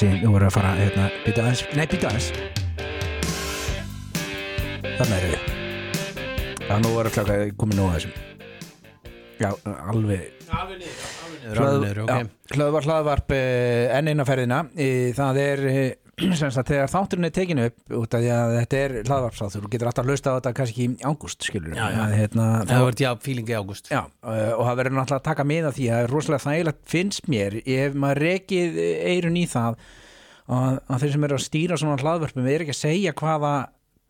það þessi, nú erum við að fara hérna, býta aðeins, nei býta aðeins. Þarna erum við. Já, nú erum við klaka komið nú að þessum. Já, alveg. Alveg niður, alveg niður, ok. hlöðvar hlaðvarp eh, enn eina ferðina. Eh, það er eh, sem sagt þegar þátturinn er tekinu upp út af því að þetta er hlaðvarpsáþur þú getur alltaf að hlusta á þetta kannski í ágúst skilur Já, já. Að, hérna, Það vart já, feelingi ágúst. Já, uh, og það verður náttúrulega að taka með að því að það rosalega þægilegt finnst mér ef maður rekið eirun í það að, að þeir sem eru að stýra svona hlaðvarpum er ekki að segja hvaða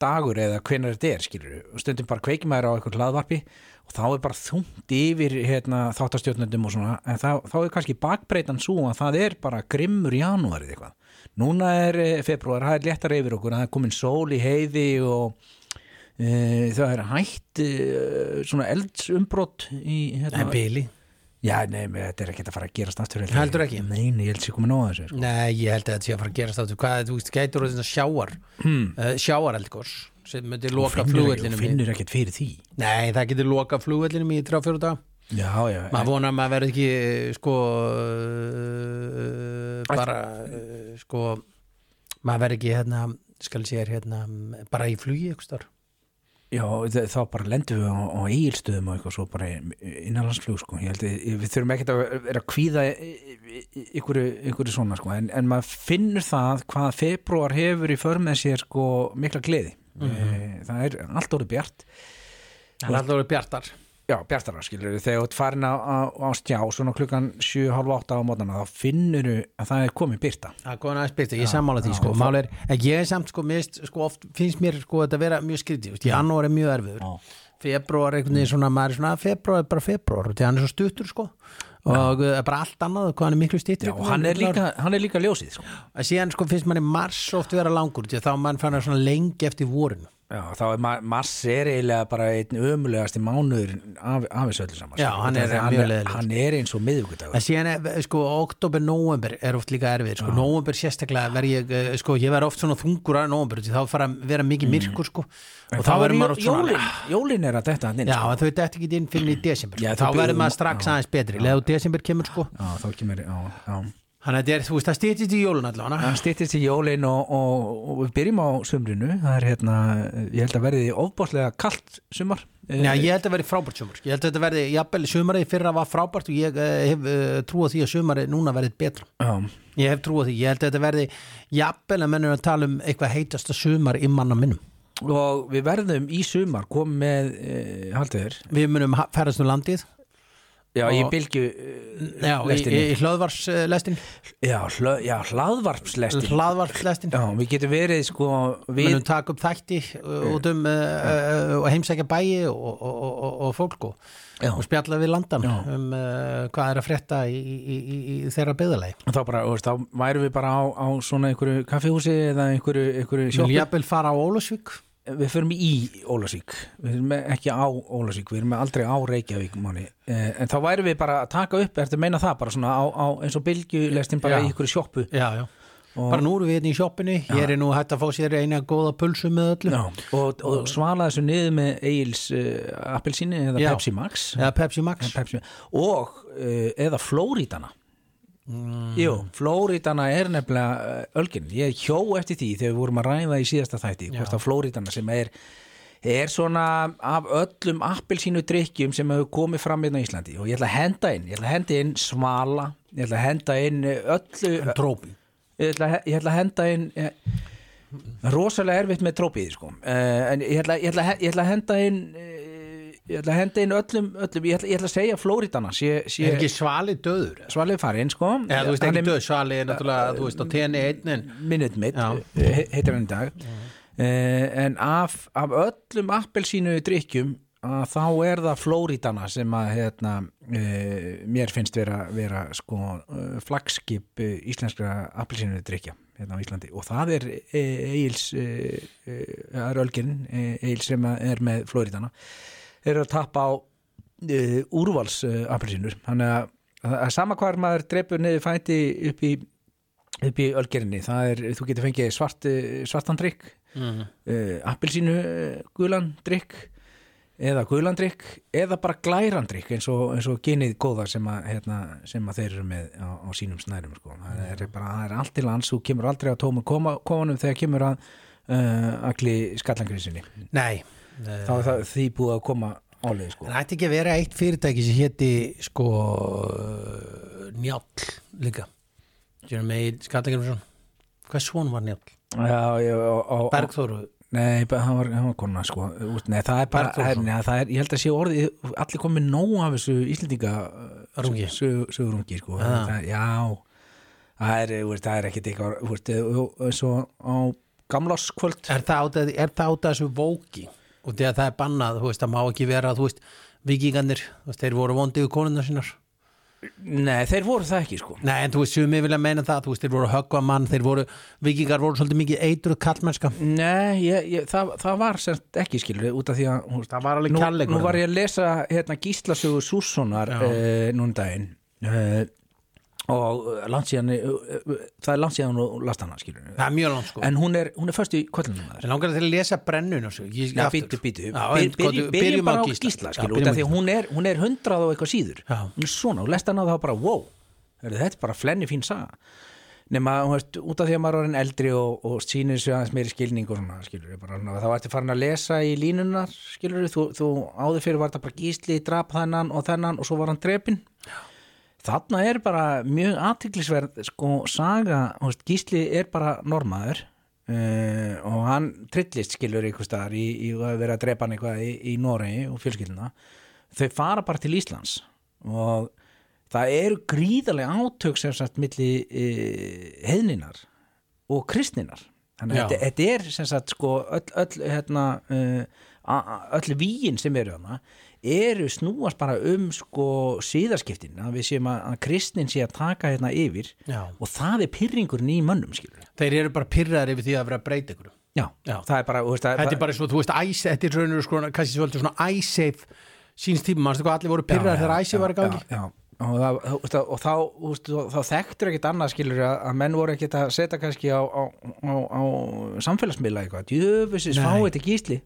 dagur eða hvenær þetta er skilur og stundum bara kveikir maður á eitthvað hlaðvarpi og þá er bara þungt yfir hérna, þáttastjórnundum og svona. En þá, þá er kannski bakbreytan svo að það er bara grimmur janúarið eitthvað. Núna er eh, februar, það er léttar yfir okkur það er komin sól í heiði og e, það er hætt e, svona eldsumbrott í hérna, En bíli Já, nei, þetta er ekki að fara að gerast aftur held ég. Heldur ekki? Nei, nei, ég held sér komin á þessu sko. Nei, ég held að þetta sé að fara að gerast áttu Hvað, þú veist, gætur þetta sjáar hmm. uh, Sjáareldgors sem myndi loka flugvellinum í- finnur ekkert fyrir því Nei, það getur loka flugvellinum í 3-4 dag Já, já, Maður vonar að maður verði ekki eh, sko uh, bara uh, sko maður verði ekki hérna skal sé hérna bara í flugi eitthvað já þá bara lendum við á, á eigilstöðum og eitthvað svo bara innanlandsflug sko. ég held að við þurfum ekkert að vera að kvíða ykkur, ykkur svona sko. en, en maður finnur það hvað februar hefur í för með sér sko, mikla gleði mm það er allt orðið bjart Það er alltaf verið bjartar já, bjartara skilur þegar þú ert farin á, á, á stjá svona klukkan 7.30 á mótana þá finnur að það er komið byrta Það er góðan aðeins byrta, ég sammála því sko. Mál er, ég er samt sko, mist, sko oft finnst mér sko þetta vera mjög skrítið veist, janúar er mjög erfiður. Februar einhvern veginn svona, maður er svona februar er bara februar, því hann er svo stuttur sko. Og uh, bara allt annað, hvað hann er miklu stýttir Já, og hann er líka, hann er líka ljósið sko. að síðan sko þá Já, þá er ma mars er eiginlega bara einn ömulegasti mánuður af, af þessu öllu saman. Já, sko. hann er hann, leiðilegur. hann er eins og miðvikudagur. En síðan er, sko, oktober, november er oft líka erfið, sko, november sérstaklega verð ég, eh, sko, ég verð oft svona þungur að november, þá fara að vera mikið myrkur sko, og þá er verður maður oft svona jólin, jólin er að þetta hann inn Já, sko. en þau dætt ekki inn fyrir í desember Já, þá þau verður maður strax aðeins betri leðu desember kemur sko. Já, þá kemur já, já. Þannig að þetta er, þú veist, það stýttist í jólun allavega. Hann stýttist í jólin og, og, og við byrjum á sumrinu. Það er hérna, ég held að verði ofbáslega kalt sumar. Já, ég held að verði frábært sumar. Ég held að þetta verði, jafnvel, sumarið í fyrra var frábært og ég uh, hef uh, trúið því að sumarið núna verði betra. Já, Ég hef trúið því, ég held að þetta verði jafnvel að mennur að tala um eitthvað heitasta sumar í manna minnum. Og við verðum í sumar komum með, e, Við munum ferðast um landið já, í Og- bylgju Já, í, hlöðvarslestin já, hlaðvarpslestin Hlaðvarslestin já, við getum verið sko Við við, munum taka upp þætti uh, út um uh, uh, og heimsækja bæi og, fólk og, spjalla við landan um uh, hvað er að frétta í, í, í, í þeirra byggðalegi þá bara, þá værum við bara á, á svona einhverju kaffihúsi eða einhverju, Vil sjoppu. jafnvel fara á Ólusvík við förum í Ólasík við erum ekki á Ólasík við erum aldrei á Reykjavík máni. Eh, en þá værum við bara að taka upp, ertu að meina það bara svona á, á eins og bylgjulestin bara Já. í einhverju sjoppu? Já, já. Og- Bara nú erum við hérna í sjoppinu, ég er nú hægt að fá sér eina góða pulsu með öllu. Já, og, og svala þessu niður með Egil's uh, appelsíni eða. Pepsi Max. Eða Pepsi Max. Pepsi, og uh, eða Flóritana Jú, Flóritana er nefnilega uh, ölgin, ég hjó eftir því þegar við vorum að ræða í síðasta þætti hvort að Flóritana sem er er svona af öllum appelsínu drikkjum sem hefur komið fram hérna í Íslandi. Og ég ætla að henda inn, ég ætla að henda inn svala, ég ætla að henda inn uh, öllu, Trópi. Ég ætla, ég ætla að henda inn eh, rosalega erfitt með trópið sko. en ég ætla, ég, ætla, ég ætla að henda inn uh, ég ætla að henda inn öllum, öllum ég, ætla, ég ætla að segja Flóritana sé, Er sé ekki svali döður? svalið farinn sko. Eða þú veist ekki er döð, svali er náttúrulega, þú veist, á tenni einn Maid, Já. he- heitir hann í dag. Uh, en af, af öllum appelsínu drikkjum að þá er það Flóritana sem að hérna, uh, mér finnst vera, vera sko, uh, flagskip íslenskra appelsínu drikja hérna á Íslandi. Og það er uh, það er Ölgin Egil sem er með Flóritana er að tappa á uh, úrvals uh, appelsínur þannig að, að sama hvar maður dreipur niður fæti upp í upp í ölgerinni, það er, þú getur fengið svart, svartan drikk mm. uh, appelsínu uh, gulan drikk eða gulandrykk eða bara glærandrykk eins og, eins og genið góða sem að, hérna, sem að þeir eru með á, á sínum snærum sko. það, er bara, það er allt til lands þú kemur aldrei á tómu koma, komanum þegar kemur að uh, allir skallangriðsinni Nei, þá er það því búið að koma álega sko. en ætti ekki að vera eitt fyrirtæki sem héti sko Njáll líka. Sjörum með Skallagrimsson Hvað svon var Njáll? Bergþóru. Nei, hann var, var kona sko. Nei, það er bara, nei, það er, ég held að sé orðið allir komið nóg af þessu Íslendinga Rungi. sögurungi sko. Já. það, Já, það er, það er ekkit eitthvað þú veist, og á Er það að, er það át að þessu vóki og því að það er bannað, þú veist, það má ekki vera þú veist, vikingarnir, þú veist, þeir voru vondið konunnar sínar. Nei, þeir voru það ekki sko. Nei, en þú veist, sumi vilja meina það, þú veist, þeir voru að höggva mann, þeir voru, vikingar voru svolítið mikið eitruð kallmennska. Nei, ég, ég, það, það var semst ekki skilur út af því að veist, Það var alveg nú, kærleikur nú var ég að lesa hérna, Gíslasögu Sússonar Já. uh, núna daginn. Uh, og uh, landsíðan uh, uh, það er landsíðan og last hana skilur Það er mjög langt sko. En hún er, hún er först í kvöldunum að En langar til að lesa brennun og svo ég, Já, býtu, býtu, Já, en, byrjum, bara á Gísla. Já, skilur, byrjum út á af því að Gísla. hún er, hún er hundrað og eitthvað síður. Já. hún er svona, og lest hana þá bara, wow. Þetta er bara flenni fín saga. Nema, þú veist, út af því að maður er eldri og, og sýnir sér aðeins meiri skilning og svona, skilur bara, þá ertu farin að lesa í línunar skilur, þú, þú áður fyrir var þetta bara gísli drap þennan og þennan og svo var hann drepin þarna er bara mjög aðtiklisverð sko saga, veist, gísli er bara normaður uh, og hann trillist skilur einhver staðar í, í að vera að drepa hann eitthvað í, í Noregi og fjölskylduna. Þau fara bara til Íslands og það eru gríðarlega átök sem sagt milli uh, heiðninar og kristninar. Þannig að þetta, er sem sagt sko öll, öll hérna uh, öll víin sem eru hana eru snúast bara um sko síðaskiptin að við séum að, að kristnin sé að taka hérna yfir Já. og það er pyrringurinn í mönnum skilur Þeir eru bara pyrraðar yfir því að vera að breyta ykkur já, Já. það er bara, veist, það Þetta er bara svo, þú veist, æs, þetta er raunur sko, kannski svolítið svona æsafe síns tíma, mannstu hvað allir voru pyrraðar þegar æsi var að gangi já, já. Og, það, þú veist, og þá, veist, þá þekktur ekkert annað skilur að, menn voru ekkert að setja kannski á, á, á, á samfélagsmiðla eitthvað, djöfusis Nei. fáið til gísli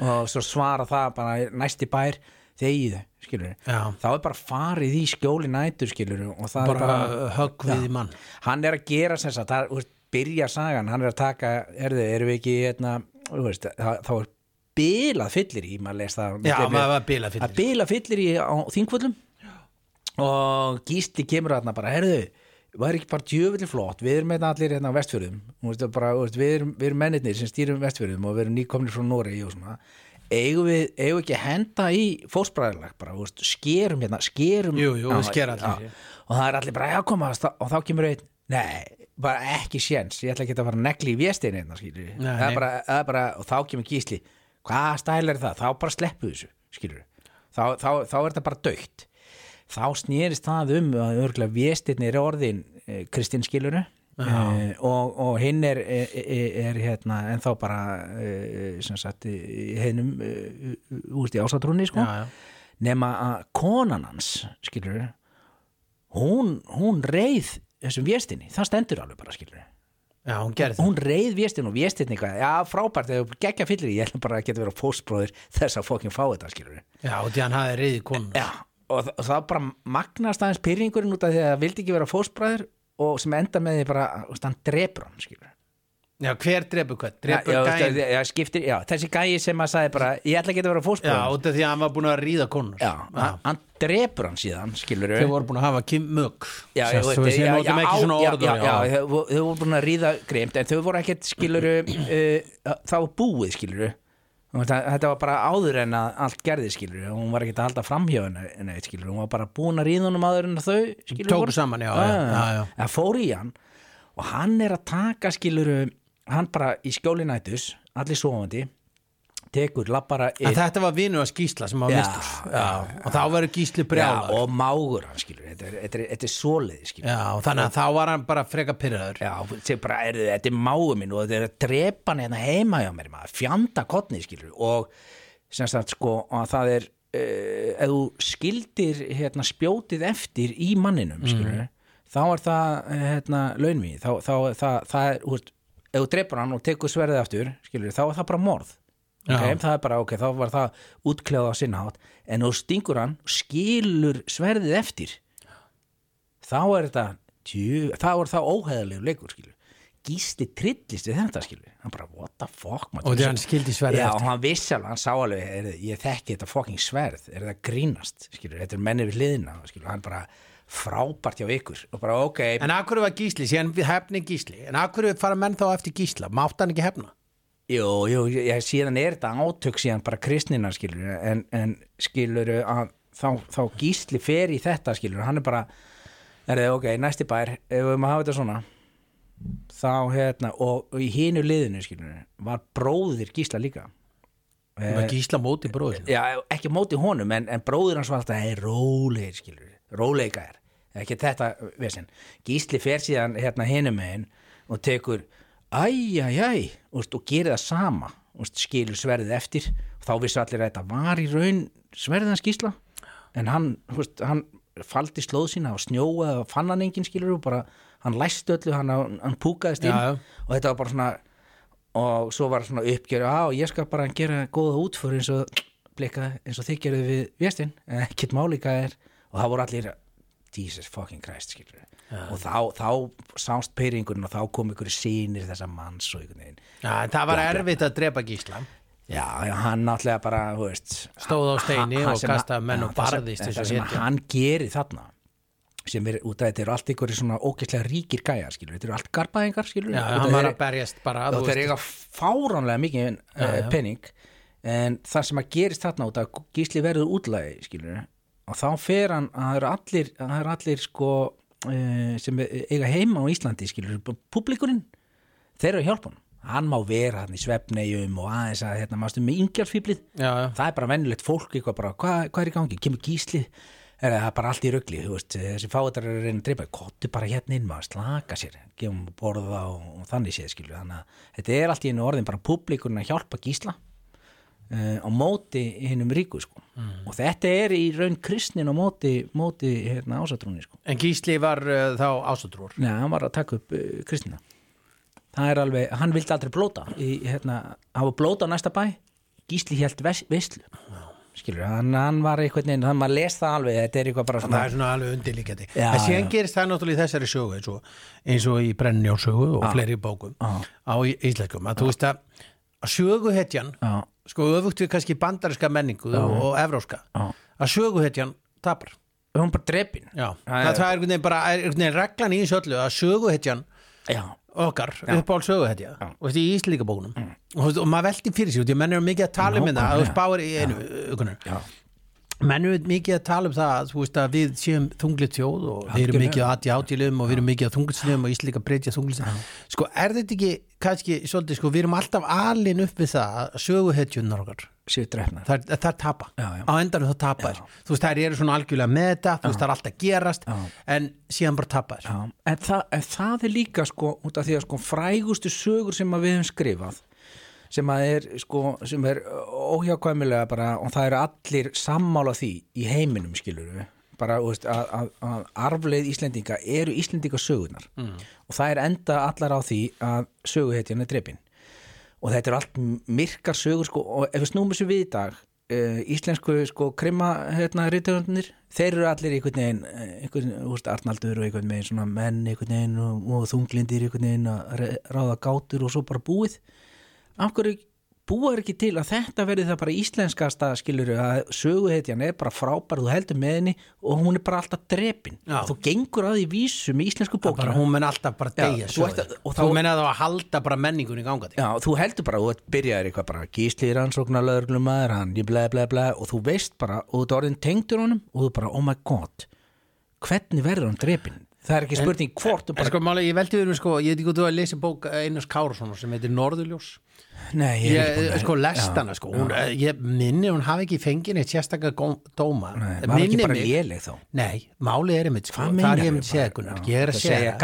og svo svara það bara næsti bær þegið, skilur þá er bara farið í skjóli nætur skilur og það bara er bara högg við í mann. Hann er að gera sem sagt, það er, byrja sagan, hann er að taka, erðu, erum við ekki hérna, þú veist, það, þá er bilað fyllir í, maður les það Já, maður var bilað að fyrir bila fyllir í á þingvöllum. Og gísli kemur þarna bara, herðu, var ekki bara djöfulli flott, við erum hérna allir hérna á vestfjörðum. Bara, við, erum, erum mennirnir sem stýrum vestfjörðum og við erum nýkomnir frá Noregi og svona eigum við, eigum við ekki að henda í fósbræðarlag bara, veist, skerum hérna skerum Jú, jú, Já, við skera allir. já. og það er allir bara, já koma og þá kemur einn, nei bara ekki séns, ég ætla ekki að fara að negli í vjestin hérna, það er það er og þá kemur gísli, hvað stæl er það? Þá bara sleppu þessu, skilur þá, þá, þá er þetta bara dögt þá snýrist það um að örgulega vjestinni er orðin eh, Kristinn skiluru eh, og, og hinn er, er, er hérna ennþá bara eh, sem sagt eh, úrst í ásatrúnni sko. Já, já. nema að konan hans skilur hún, hún reið þessum vjestinni, það stendur alveg bara skilur Já, hún það. Hún reið vjestin og vjestin eitthvað. Já frábært, þegar geggja fyllir. Ég ætlum bara að geta verið á fósbróðir þess að fókin fá þetta skilur Já, og því hann hafi reyði konun já, og, þa- og það bara magnast aðeins pyrringurinn út af því að það vildi ekki vera fósbróðir og sem enda með því bara, þú hann drepur hann skilur Já, hver drefur hvern? já, Drefur já, gæin já, já, skiptir, já, þessi gæi sem að sagði bara ég ætla ekki að vera Já, fósbróðir út af því að hann var búin að ríða konur. Já, hann, hann drepur hann síðan skilur Þeir voru búin að hafa kim mög Já, Sest, veit, séum já, notum já, ekki svona já, orður já, já, þau vo- þau voru búin að ríða greimt en þau voru ekkert skiluru uh, það var búið skiluru þetta, var bara áður en að allt gerði skiluru hún var ekkert að halda framhjá henni skiluru, hún var bara búin að ríða honum áður en að þau skiluru Tóku saman, já, já, já, já. það fór í hann. Og hann er að taka skiluru hann bara í skjóli nætus allir sofandi tekur lappara En þetta var vinu að skýsla sem var mistur. og þá verður gísli já, brjálar og mágur hann skilur þetta er, þetta er, þetta er svoleiði skilur Já, og þannig að þá var hann bara freka pyrraður Já, sem bara, er, þetta er máu minn og þetta er að drepa hann hérna heima hjá mér maður, fjanda kottni skilur og sem sagt sko að það er uh, ef þú skildir hérna spjótið eftir í manninum skilur þá er það eh, hérna launvi, þá, þá það, það er, þú veist, ef þú drepur hann og tekur sverðið aftur skilur, þá er það bara morð okay, það er bara ok, þá var það útkljáða á sinna hátt en þú stingur hann skilur sverðið eftir þá er þetta tjú, þá er það óheðalegu leikur skilur gísli trillist við þetta skilur hann bara what the fuck? Og þegar hann skildi sverðið eftir. og hann vissi alveg, hann sá alveg er, ég þekki þetta fucking sverð, er það grínast skilur, þetta er menni við hliðina skilur, hann bara frábært hjá ykkur og bara ok, En hverju var gísli, síðan við hefni gísli En hverju fara menn þá eftir gísla Mátt hann ekki hefna? Jú, jú, ég, síðan er þetta átök síðan bara kristnina skilur en, en skilur að þá, þá gísli fer í þetta skilur hann er bara, er það ok, næsti bær ef við maður hafa þetta svona. Þá hérna, og í hinu liðinu skilur, var bróðir gísla líka. Var gísla móti bróðin já, ekki móti honum en, en bróðir hans var alltaf hey, rólegir skilur, róleika er. Ekki þetta vesinn Gísli fer síðan hérna hinum megin og tekur æjæjæj og gerir það sama. Og skilur sverðið eftir. Og þá vissi allir að þetta var í raun sverðið hans Gísla. En hann, veist, hann faldi slóð sína og snjóaði og fann hann engin skilur og bara hann læsti öllu, hann, hann púkaðist inn. Já, já. og þetta var bara svona og svo var svona uppgjör á ég skal bara gera góða útför eins og blika eins og þið gerðu við vestinn ekkert málíka er. Og það voru allir Jesus fucking Christ skilur og þá, þá sást peiringurinn og þá kom ykkur sýnir þessa manns og veginn. Já, en það var erfitt að drepa gísla. Já, hann náttúrulega bara veist, Stóð á steini hann- og sem kastaði að- menn og það sem- barðist það sem hetja. hann gerir þarna sem er út af þetta eru allt ykkur svona ógeðslega ríkir gæjar skilur, þetta eru allt garbaðingar skilur Já, hann var að berjast bara þú þeir veist. eiga fáránlega mikið uh, penning en það sem að gerist þarna út að gísli verður útlægi skilur og þá fer hann að það eru allir, að það eru allir sko sem eiga heima á Íslandi skilur, publikurinn þeir eru að hjálpa hann hann má vera hann í svefnegjum og aðeins að hérna mástu með já. það er bara vennilegt fólk eitthvað bara, hvað, hvað er í gangi, kemur gísli? Er það er bara allt í veist þessi fátar eru að reyna að dreipa, kottu bara hérna inn maður slaka sér, gefum borða og, og þannig séð skilju, þannig að þetta er allt í einu orðin bara publikurinn að hjálpa gísla á móti hinnum ríku sko, og þetta er í raun kristnin á móti, móti hérna ásatrúni sko, En gísli var uh, þá ásatrúr neða, hann var að taka upp uh, kristina. Það er alveg, hann vildi aldrei blóta í, hérna, hafa blóta á næsta bæ. Gísli hélt veislu. Skilur, hann, hann var einhvern veginn þannig að maður les það alveg, þetta er eitthvað bara Það svona er svona alveg undirlíkjandi Já, En síðan já. gerist það náttúrulega í þessari sögu eins og, eins og í Brennjálsögu og fleiri bókum Já. á í- íslenskum að þú veist að, að söguhetjan já, sko öfugt við kannski bandariska menningu og evróska Já. að söguhetjan tapar. Hún bara drepin. Já, Það það, er- er einhvern veginn bara er einhvern veginn reglan í þessu öllu að söguhetjan já, okkar, uppáhald söguhetja og veist, í íslíkabókunum og, þú veist, og maður veldi fyrir sig, ég menn eru mikið að tala um þetta að þú spáir í einu ökunar. Já, menn eru mikið að tala um það veist, að við séum þunglit þjóð og við erum Algjörlega. mikið að aðja átílum og við erum mikið að þunglitsnum og íslíka breytja þunglitsnum sko, er þetta ekki, kannski, svolítið, sko, við erum alltaf alin upp við það að söguhetjunar okkar það er tapa, Já, já. á endanum það tapa þér þú veist, þær eru svona algjörlega með þetta þú veist, það er alltaf gerast Já. en síðan bara tapa þér Já, en, það, en það er líka sko út af því að sko frægustu sögur sem að við höfum skrifað sem er sko sem er óhjákvæmilega bara og það eru allir sammála því í heiminum skilur við bara veist, að, að, að arfleið Íslendinga eru Íslendinga sögurnar mm. og það er enda allar á því að söguhetjan er drepin. Og þetta eru allt myrkar sögur sko og ef við snúum þessu við í dag uh, íslensku sko krimma hérna þeir eru allir einhvern veginn, eh, einhvern, veist, Arnaldur og einhvern veginn svona menn einhvern veginn og, og þunglindir einhvern veginn að ráða gátur og svo bara búið af hverju búa er ekki til að þetta verði það bara íslenskasta skilur að söguhetjan er bara frábær þú heldur með henni og hún er bara alltaf drepin. Já. þú gengur að því vísu með íslensku bókina. hún menn alltaf bara að- og þá- þú menn að það að halda bara menningunni gangandi Já, þú heldur bara, þú ert byrjaðir eitthvað bara gísli rannsóknar lögreglumæður, hann ég bleið, bleið, bleið og þú veist bara, og þú orðin tengdur honum og þú bara, oh my god hvernig verður hann drepin? Það er ekki spurning hvort En bara, sko, máli, ég veldi við um sko, ég veit ekki nei, ég er ekki sko, lest hana sko hún, ég minni, hún hafi ekki fengið neitt sérstakka gó- dóma. Nei, var ekki bara léleg þá? Nei, málið er einmitt sko, það er ég myndi segja? Gunnar, Já, ég er að segja.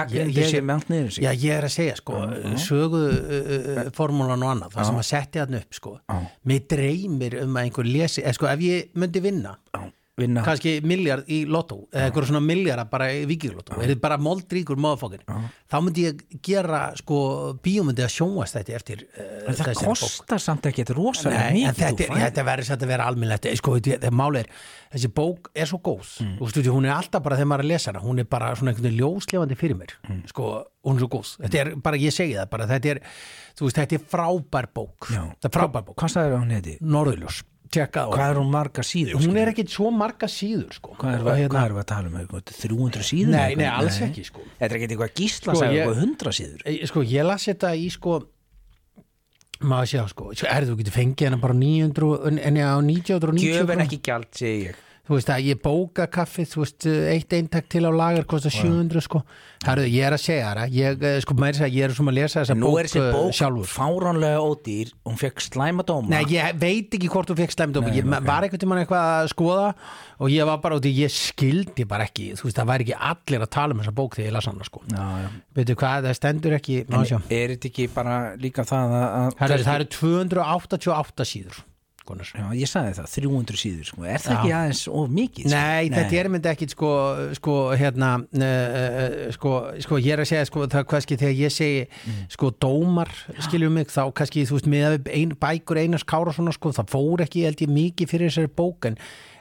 Já, ég er að segja sko, sögu uh, uh, formúlan og annað, það sem að setja hann upp sko, mig dreymir um að einhver lesi, eða sko, ef ég myndi vinna Vinna. kannski miljard í lottó eða eitthvað svona miljara bara í vikinglottó er þið bara moldríkur móðafókin þá myndi ég gera sko bíómyndi að sjónvast þetta eftir uh, það kostar samt ekki þetta rosalega Nei, en mikið þetta, er- þetta verður satt að vera almennlegt sko, þetta máli er, þessi bók er svo góð. Mm. stu, hún er alltaf bara þegar maður er að lesa hana hún er bara svona einhvern veginn ljóslefandi fyrir mér. Sko, hún er svo góð, þetta er bara, ég segi það bara, þetta er, veist, þetta er frábær bók. Já. þetta er frábær bók, Hvað sagði hún heiti? Norðurljós tjekka á, Hvað er hún marga síður? hún er ekkit svo marga síður sko, Hvað er, Og hérna, er að tala um? Eitthvað 300 síður? Nei, nei, alls ekki, sko. Þetta er ekki eitthvað gísla Sko, ég- eitthvað 100 síður sko, ég las þetta í sko maður sjá, sko, Svo er þú getur fengið hana bara 900, en já, 1990 Gjöfin ekki gjald, segi ég þú veist að ég bóka kaffið þú veist, eitt eintak til á lagar kostar 700 sko, Herðu, ég er að segja það ég, eh, sko, maður segja, ég er svona að lesa þessa Nú bók, er þessi eh, bók sjálfur. fáránlega ódýr Hún fekk slæma dóma. Nei, ég veit ekki hvort þú fekk slemdómi ég Nei, ok. var einhvern tímann eitthvað að skoða og ég var bara út í, ég skildi bara ekki þú veist, það væri ekki allir að tala um þessa bók þegar ég las hana sko, veitu hvað, það stendur ekki má sjá, Er þetta ekki bara líka það að, að eru, það eru 288 síður Gunnar. Já, ég sagði það, 300 síður sko. Er það Já. ekki aðeins of mikið? sko? Nei, þetta er myndi ekkit sko, sko hérna uh, sko, sko, ég er að segja sko, það kannski þegar ég segi Mm. sko dómar, skiljum mig þá kannski, þú veist, með ein, bækur Einars Kárassonar sko, það fór ekki, held ég, mikið fyrir þessari bók en,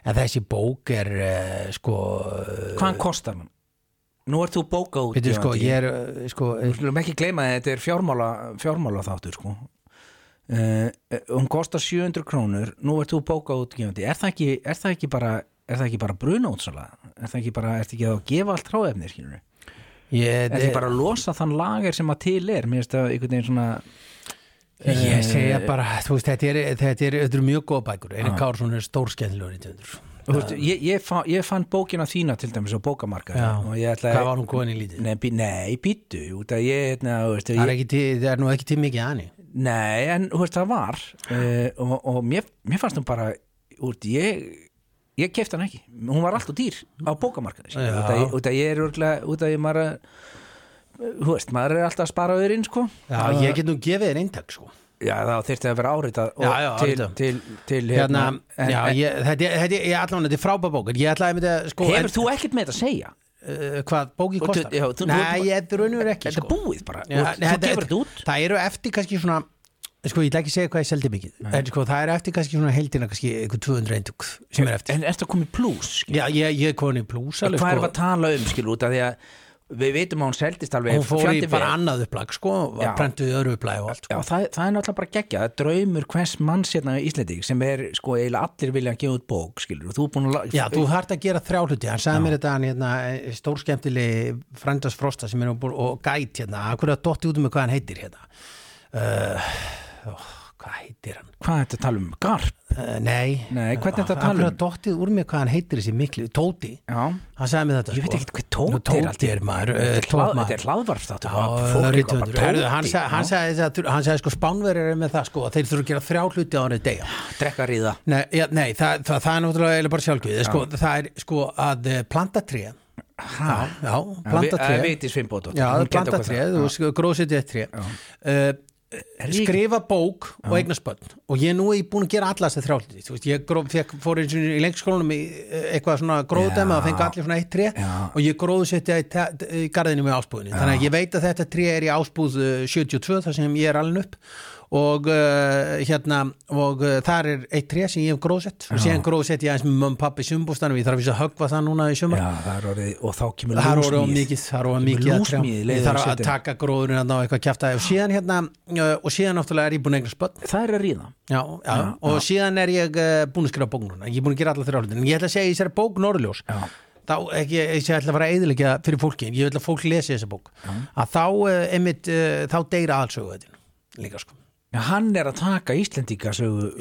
en þessi bók er uh, sko Hvaðan kostar hann? Nú ert þú bóka út sko, er uh, sko, Við skulum ekki gleyma þetta er fjármála, fjármála þáttur sko. Uh, hún kostar 700 krónur. Nú ert þú bóka útgefandi. Er það ekki, er það ekki bara er það ekki bara brunótsala er það ekki bara, er það ekki að gefa allt ráefni skilur ég, er það ekki bara að losa þann lager sem að til er? Mér finnst það einhvern veginn svona ég segja bara, þú veist, þetta er, þetta er, þetta er mjög góð bækur, Einar Kársson er stórskendilur í töndur veist, ég, ég, fann, ég fann bókina þína til dæmis á bókamarka Hvað var hún góðin í lítið? Nei, býttu, hérna, það er nú ekki til mikið aðni Nei, en þú veist, það var uh, og, og mér, mér fannst hún bara út, ég ég kefti hann ekki, hún var alltaf dýr á bókamarkaði, út út að ég er úrlega, út að ég maður að þú veist, maður er alltaf að spara öðru inn, sko. Já, ég get nú gefið þér eintak sko. Já, þá þyrfti að vera áritað Já, já, til, til, til, hérna, en, já, en, ég, þetta, er- allan þetta er frábæð bók en ég ætlaði með þetta sko hefur þú ekkert með þetta að segja? Uh, hvað bóki Og kostar já, þú- nei, ég þetta raunur ekki Þetta sko. er búið bara, Já, þú, þú þetta- gefur þetta út það eru eftir kannski svona sko ég ætla ekki að segja hvað ég seldi mikið en sko það eru eftir kannski svona heildina kannski eitthvað 200 eintug sem er eftir En koma í plús? skilur? já, ég, ég er plús alveg Hvað sko erum við að tala um, skilur, út að því að við veitum að hún seldist alveg hún fór í bara vel. annað upplag sko Já. var prentuð í öðru upplag og allt Já, sko. það, það er náttúrulega bara geggja, það er draumur hvers manns hérna í Íslandík sem er sko eiginlega allir vilja að gefa út bók, skilur, og þú er búin að Já, þú þarft að gera þrjá hluti, hann sagði mér þetta hann hérna, stórskemmtili Frændas Frosta sem er og gæt hérna, akkur að dotti út um hvað hann heitir hérna uh, ó, hvað heitir hann? Hvað er þetta að tala um? Garp? Uh, nei, Nei, hvernig ertu að tala um? að dottið úr mig hvað hann heitir þessi miklu, Tóti. Já, hann sagði mér þetta ég veit sko. ekki hvað tóti Nú, er Tóti er maður, Þetta er hlað- tómaður. þetta er hlaðvarpstáttur Já, og fólk er rithöfundur. bara Herðu, hann tóti sagði, hann sagði, sko spánverið er með það sko þeir þurfa að gera þrjá hluti á hann degja Drekka ríða Nei, ja, nei það, það, það er náttúrulega bara sjálfgöð sko, það er sko að eh, planta tré Já, planta Það Já, það skrifa bók og eignast börn. Og ég nú er ég búin að gera alla þess að þrjálfði þú veist, ég gróf, fekk, fór eins og í leikskólanum í eh, eitthvað svona gróðdæmi Já. og fengi allir svona eitt tré. Já. og ég gróðsetja í, garðinu með áspúðinni þannig að ég veit að þetta tré er í áspúð eh, 72 þar sem ég er alveg upp og uh, hérna og uh, þar er eitt tré sem ég hef gróðsett og síðan gróðsett ég aðeins með mömmu pappi sumbústanum ég þarf að höggva það núna í sumar. Já, og þá kemur lúsmíð. orðið Kemur mikið Ég þarf að taka gróðurinn að ná eitthvað kjafta og síðan hérna, uh, og síðan náttúrulega er ég búin að eignast börn. Það er að ríða. Já, já, og síðan er ég búin að skrifa bók núna, ég er búin að gera alla þrjá hlutin en ég ætla að segja í þessari bók Norðurljós. Já. þá ekki, ég ætla að fara að eðilegja fyrir fólki, ég ætla að fólk lesi þessa bók. Að þá, einmitt, þá deyra aðalsögu þetta líka sko. Já, hann er að taka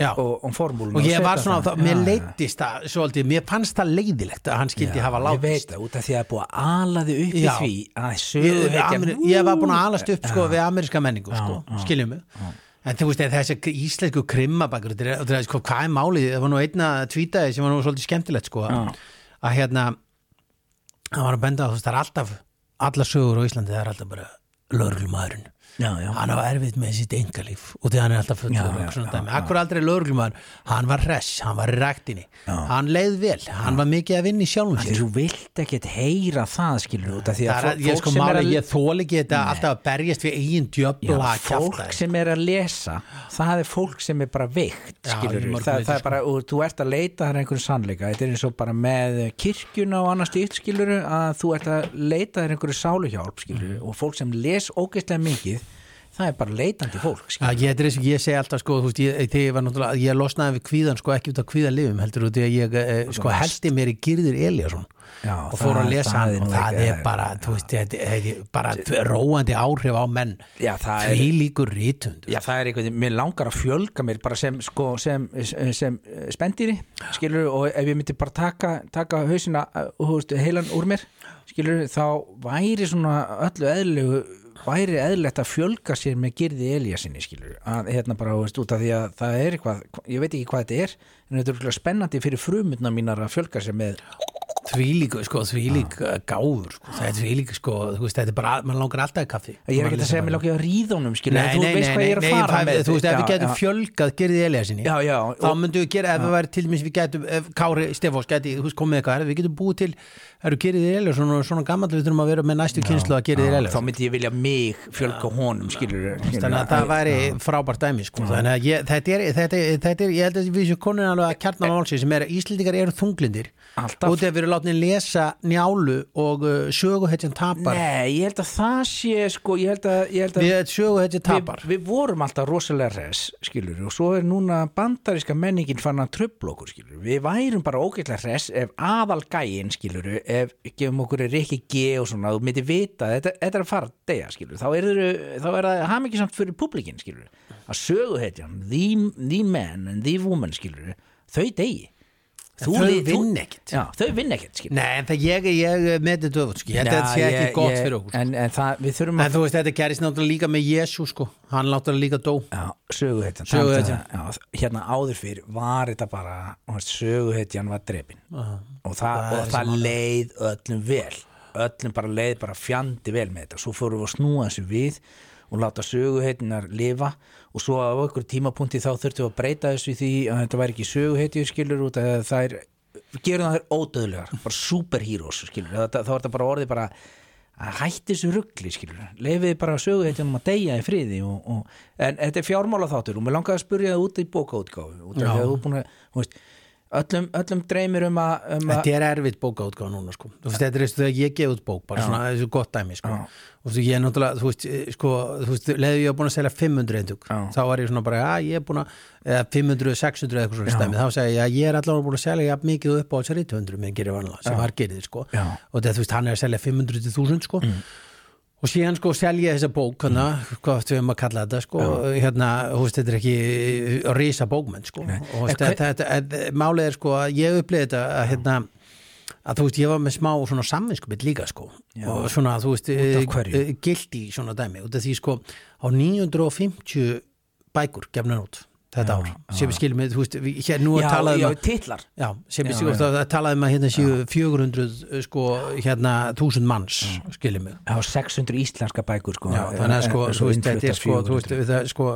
Já. og, og formúluna og ég var svona, það. það, mér Já, leittist það svolítið, mér fannst það leiðilegt að hann skildi hafa Ég látist veit það, út af því að það er búið að ala þig upp í Já. því að ég, söguhetjan Ameri, ég var búin að alast upp sko, við ameríska menningu sko, skiljum mig en þú veist þessi íslensku er, sko, hvað er málið, það var nú einna tvítaði sem var nú svolítið skemmtilegt sko, Já. að hérna hann var að benda á þú veist það er alltaf alla sögur á Íslandi það er alltaf bara lögreglumæðurinn Já, já. hann á erfitt með sitt engalíf og því hann er alltaf fullur. Akkur aldrei lögreglumar hann var hress, hann var í ræktinni. Hann leið vel, hann var mikið að vinna í sjálfum sér. þú vilt ekkert heyra það skilur út ég sko máli, ég þóli ekki þetta alltaf að berjast við eigin Já, djöfla fólk sem er að lesa það er fólk sem er bara veikt það, er bara, og þú ert að leita þar einhverjum sannleika. Þetta er eins og bara með kirkjuna og annars stíkt skilur að þú ert að leita þar einhverju sáluhjálp og fólk sem les ógeðslega mikið það er bara leitandi fólk skilur ég, og ég segi alltaf sko, veist, ég, ég ég losnaði við kvíðan sko, ekki út af kvíðalifum heldur út í að ég eh, sko, heldi mér í Gyrðir Elíasson Já, og fór að lesa það hann. og það er bara, þú veist, þetta er bara róandi áhrif á menn. Já, því líkur rítund Já, það er veginn, mér langar að fjölga mér bara sem, sko, sem, sem spendýri, skilur, og ef ég myndi bara taka, taka hausina þú veist, heilan úr mér, skilur þá væri svona öllu eðlilegu væri eðlilegt að fjölga sér með girði Elíasinni, skilur að hérna bara, veist, út af því að það er eitthvað ég veit ekki hvað þetta er, en þetta er spennandi fyrir frumutna mínar að fjölga sér með því líku, sko, því lík gáður sko, það er því lík, sko, þú veist, þetta er bara mann langar alltaf í kaffi. Ég er ekki að segja mér langar að ríða honum, skilur, Nei, þú nei, veist nei, hvað ég er að fara með. þú veist, ef við getum fjölgað Já, já, þá myndum við gera, ef við væri til dæmis við getum, ef Kári Stefáns geti, þú veist, komið eitthvað við getum búið til, eru Gyrðir Elíasson og svona gammal við þurfum að vera með næstu kynslu að Gyrðir þá Elíasson myndi ég vilja mig fjölga honum, skilur þannig að það væri frábært dæmi sko. þannig að ég, þetta, er, þetta, er, þetta er er Alltaf. út ef við erum látni lesa njálu og uh, söguhetjan tapar Nei, ég held að það sé sko, ég held að, ég held að við söguhetjan tapar við, við vorum alltaf rosalega res skilur, og svo er núna bandaríska menningin fann að tröfla okkur skilur. við værum bara ógeðlega res ef aðal gæin skilur, ef gefum okkur Rikki G og svona, þú myndi vita þetta, þetta er að fara deyja skilur. þá er, þá er það haf ekki samt fyrir publikin að söguhetjan the, the man and the woman þau degi þau vinna ekkert. já, þau vinn ekkert. Nei, en það ég, ég með þetta öfut sko. að þetta sé ekki ég- gott ég- fyrir okkur sko. en, en það, en þú veist, þetta gerist náttúrulega líka með Jésu sko. hann náttúrulega líka dó Já, söguhetjan já, hérna áður fyrir var þetta bara þú söguhetjan var drepin og það, og það leið öllum vel öllum bara leið bara fjandi vel með þetta svo fórum við að snúa þessu við og láta söguhetjinar lifa og svo á okkur tímapunkti þá þurftum við að breyta þessu því að þetta væri ekki söguhetju skilur út að það er gerum það þær ódöðlegar, bara superheroes skilur, þá er þetta bara orðið bara að hætti þessu ruggli skilur. Lefiði bara söguhetjunum að deyja í friði og, og, en þetta er fjármála þáttur og mér langaði að spurja það út í bókaútgáfu út af því að þú er búin að þú veist, öllum, öllum dreymir um að, um að Þetta er erfitt bókaútgáð núna sko. Þú veist, þetta er eins og þegar ég gef út bók bara svona þessu gott dæmi sko. og þú ég er náttúrulega, þú veist, eh, sko, leðið ég var búin að selja 500 eintug Já. þá var ég svona bara, já, ég er búin að eða 500, 600 eða eitthvað svona stæmi þá segi ég, já, ég er allavega búin að selja jafn mikið upp á þessari 200 minn gerir vanlega, sem var gerðið sko. Já. og þetta, þú veist, hann er að selja 500 til 1000 sko. Og síðan sko selja þessa bók hana, hvað við höfum að kalla þetta sko, hérna, þú veist, þetta er ekki að rísa bókmenn sko. og málið er sko að ég upplýði þetta að hérna að þú veist, ég var með smá svona samvinskupið líka sko. Og svona, þú veist, hverju? gilt í svona dæmi, út af því sko á 950 bækur gefnar út þetta ár, sem við skiljum með, þú veist, við- hér nú já, talað já, um titlar. Já, sem við Já, skiljum að talaði um að hérna séu 400 sko, hérna, 1000 manns skiljum við. Það var 600 íslenska bækur sko, Já, þannig að sko, en þú veist, þetta er sko, þú veist, 400. það, sko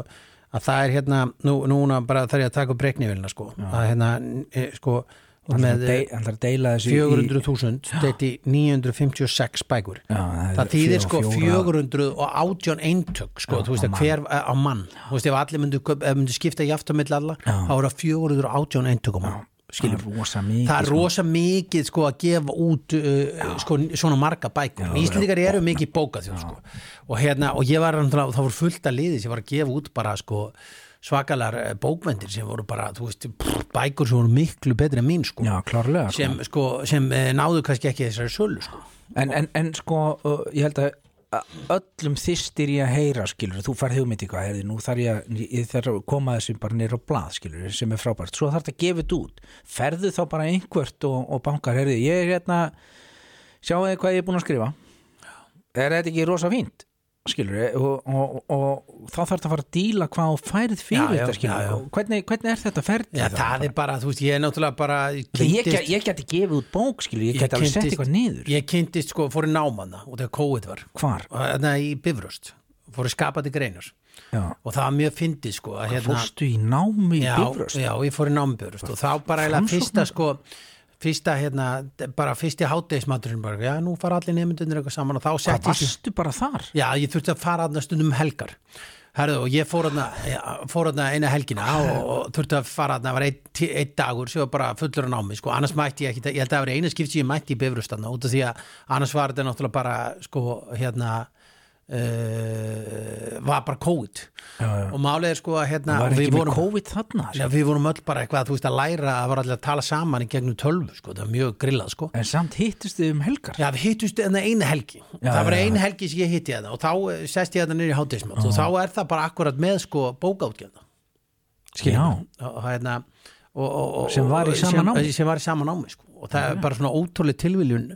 að það er hérna, nú, núna bara þarf ég að taka upp reiknivélina sko, að hérna sko, þarf að dei- hann þarf að deila þessu í- 400.000 þetta í 956 bækur. Já, það það þýðir sko fjóra- 418 eintök sko, þú veist að hver á mann? Þú veist ef allir myndu, myndu skipta jaft á milli alla, þá er það 418 eintök á mann skiljum það er rosa mikið það sko. rosa mikið sko að gefa út uh, sko, svona marga bækur. Íslendingar eru mikið bókað sko. og hérna, og ég var það voru fullt að liði sem var að gefa út bara sko svakalar eh, bókvendir sem voru bara, þú veist, pff, bækur sem voru miklu betri en mín sko. Já, klárlega sko. sem, sko, sem eh, náðu kannski ekki þessari sölu sko. en, en, en sko uh, ég held að öllum þystir ég að heyra skilur, þú færð hugmyndi hvað heyrði, nú þarf ég, ég þarf að koma þessu bara nýr á blað skilur, sem er frábært. Svo þarf þetta að gefa þetta út, ferðu þá bara einhvert og, og bankar, heyrði, ég er hérna sjáu þið hvað ég er búin að skrifa? Er þetta ekki rosa fínt skilur, og, og, og þá þarf þetta að fara að díla hvað þú færð fyrir Já, já, þetta skilur, já, já. og hvernig, hvernig er þetta ferð Já, það er bara, þú veist, ég er náttúrulega bara ég, kynntist, get- ég geti gefið út bók skilur, ég geti alveg sett eitthvað niður ég kynntist sko, fór í námanna og þegar COVID var hvar? þannig í Bifröst fór í skapandi greinar já. og það var mjög fyndið sko hérna, Fórstu í námi í já, Bifröst? já, ég fór í námbjörust og þá bara eiginlega fyrsta sko fyrsta hérna, bara fyrsti hátegismaturinn bara, já, nú fara allir nefndunir eitthvað saman og þá Hvað settist ég varstu bara þar? Já, ég þurfti að fara aðna stundum um helgar. Herðu, og ég fór aðna, aðna eina helgina og, og þurfti að fara aðna, það var einn ein dagur sem var bara fullur að námi, sko, annars mætti ég ekki, ég held að það var eina skipt sem ég mætti í bifrustanna út af því að annars var þetta náttúrulega bara, sko, hérna uh, var bara COVID Já, já. og málið er sko að hérna, Það við vorum, COVID þarna? Já, við vorum öll bara eitthvað, þú veist, að læra að var allir að tala saman í gegnum tölvu, sko, það var mjög grillað, sko En samt hittust þið um helgar? Já, við hittust enna eina helgi Já, það var eina helgi sem ég hitti þetta og þá eh, sest ég þetta niður í hátíðismat og þá er það bara akkurat með sko Já. og, hérna, og, og, og, Sem var í og- sama sem, námi? sem var í sama námi sko. og það er bara svona ótrúlega tilviljun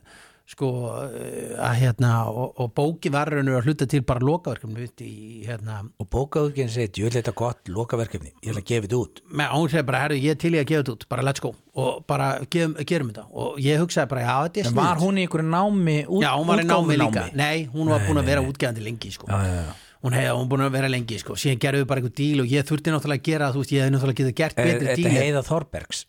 sko eh, að hérna og, og bóki var raunur að hluta til bara lokaverkefni við, í hérna Og bókaðurgen segir, ég vil þetta gott lokaverkefni, ég vil að gefa þetta út. með segir bara, herru, ég til í að gefa þetta út bara let's go og bara gerum, gerum þetta og ég hugsaði bara, já, þetta er sniðugt. var hún í einhverju námi, út, Já, hún var í námi líka. útgáfunámi? Nei, hún var búin að vera útgefandi lengi sko. Já, já, já. Hún hefði, hún búin að vera lengi sko. Síðan gerðu við bara einhver díl og ég þurfti náttúrulega að gera, þú veist, ég hefði náttúrulega getið gert Er betri þetta díl. heiða Þorbergs?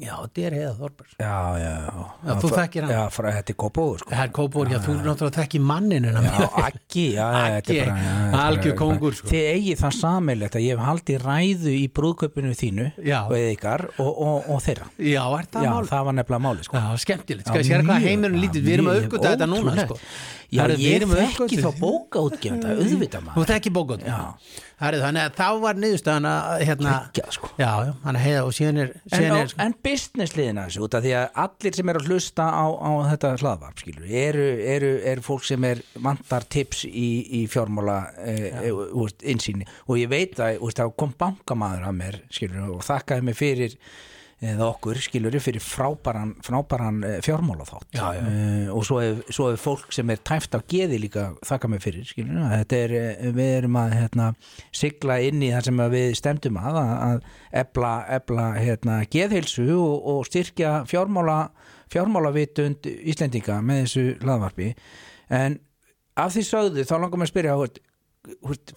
Já, þetta er heiða Þorbergs. Já, já, já. Já, þú þekkir hann. Já, frá, þetta er Kópóður, sko. Það er Kópór, já, þú náttúrulega þekki mannin. Já, Aggi, já, já, þetta er bara já, er algjör kóngur, sko. Þið eigið það sammeilegt að ég hef haldið ræðu í brúðköpunu þínu Já. og eða ykkar og, og, og þeirra Já, er það Já, mál? það var nefnilega máli sko. Já, skemmtilegt. Já, Skal ég sér hvað heimurinn já, lítið, við erum að uppgöta þetta núna, sko. Já, ég þekki þá bókaútgefanda, Herru, þannig að þá var niðurstaðan að, hérna, Geggjað, sko. já, já, hann er heiða og síðan er, En, síðan á, er, sko, en business liðina þessu út af því að allir sem eru að hlusta á, á þetta hlaðvarp skilur, eru, eru, eru fólk sem er vantar tips í, í fjármála e, e, úst, insýni og ég veit að það kom bankamaður að mér skilur, og þakkaði mig fyrir eða okkur skilur fyrir frábæran, frábæran eh, fjármála þátt Já, já. og svo er, svo er fólk sem er tæft af geði líka þakka mig fyrir skilur er, eh, við erum að hérna, sigla inn í það sem við stemdum að að, ebla, ebla hérna, geðheilsu og, og styrkja fjármála fjármálavitund Íslendinga með þessu hlaðvarpi. En af því sögðu þá langar mér að spyrja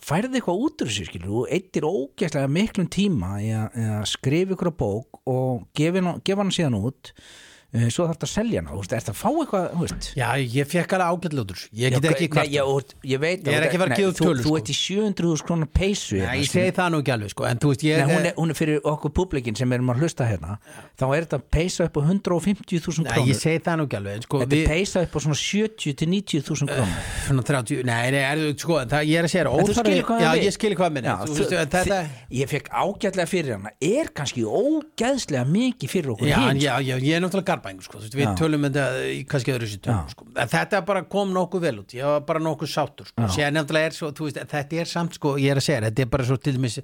færði eitthvað út úr þessu skilur og eittir ógæslega miklum tíma í að, skrifa ykkur á bók og gefa hana síðan út svo þarf þetta að selja þú veist, ertu að fá eitthvað þú veist já, ég fekk alveg ágætljóður. Ég get ekki Nei, kvart. ég, ég veit Ég er ekki að gefa upp þú, tölur, þú sko. ert í 700.000 krónar peysu Nei, hérna, ég skilur. segi það nú ekki alveg, sko, en þú veist, ég Nei, hún, er, hún er fyrir okkur publikin sem erum að hlusta hérna þá er þetta peysa upp á 150.000 Nei, krónur ég segi það nú ekki alveg, sko, þetta er peysa upp á svona 70 til 90.000 krónur svona 30, nei, nei, er, sko, það, ég er að segja, þú hvað já, ég ég skilur hvað minni, þú þú- þetta, ég fekk ágætlega fyrir hana er kannski ógæðslega mikið fyrir okkur já, ég er náttúrulega garbængur, sko, þú veist, við Já. tölum þetta í kannski öðru sér tölum, sko, en þetta bara kom nokkuð vel út, ég var bara nokkuð sáttur, sko, er svo, veist, þetta er samt, sko, ég er að segja, þetta er bara svo til dæmis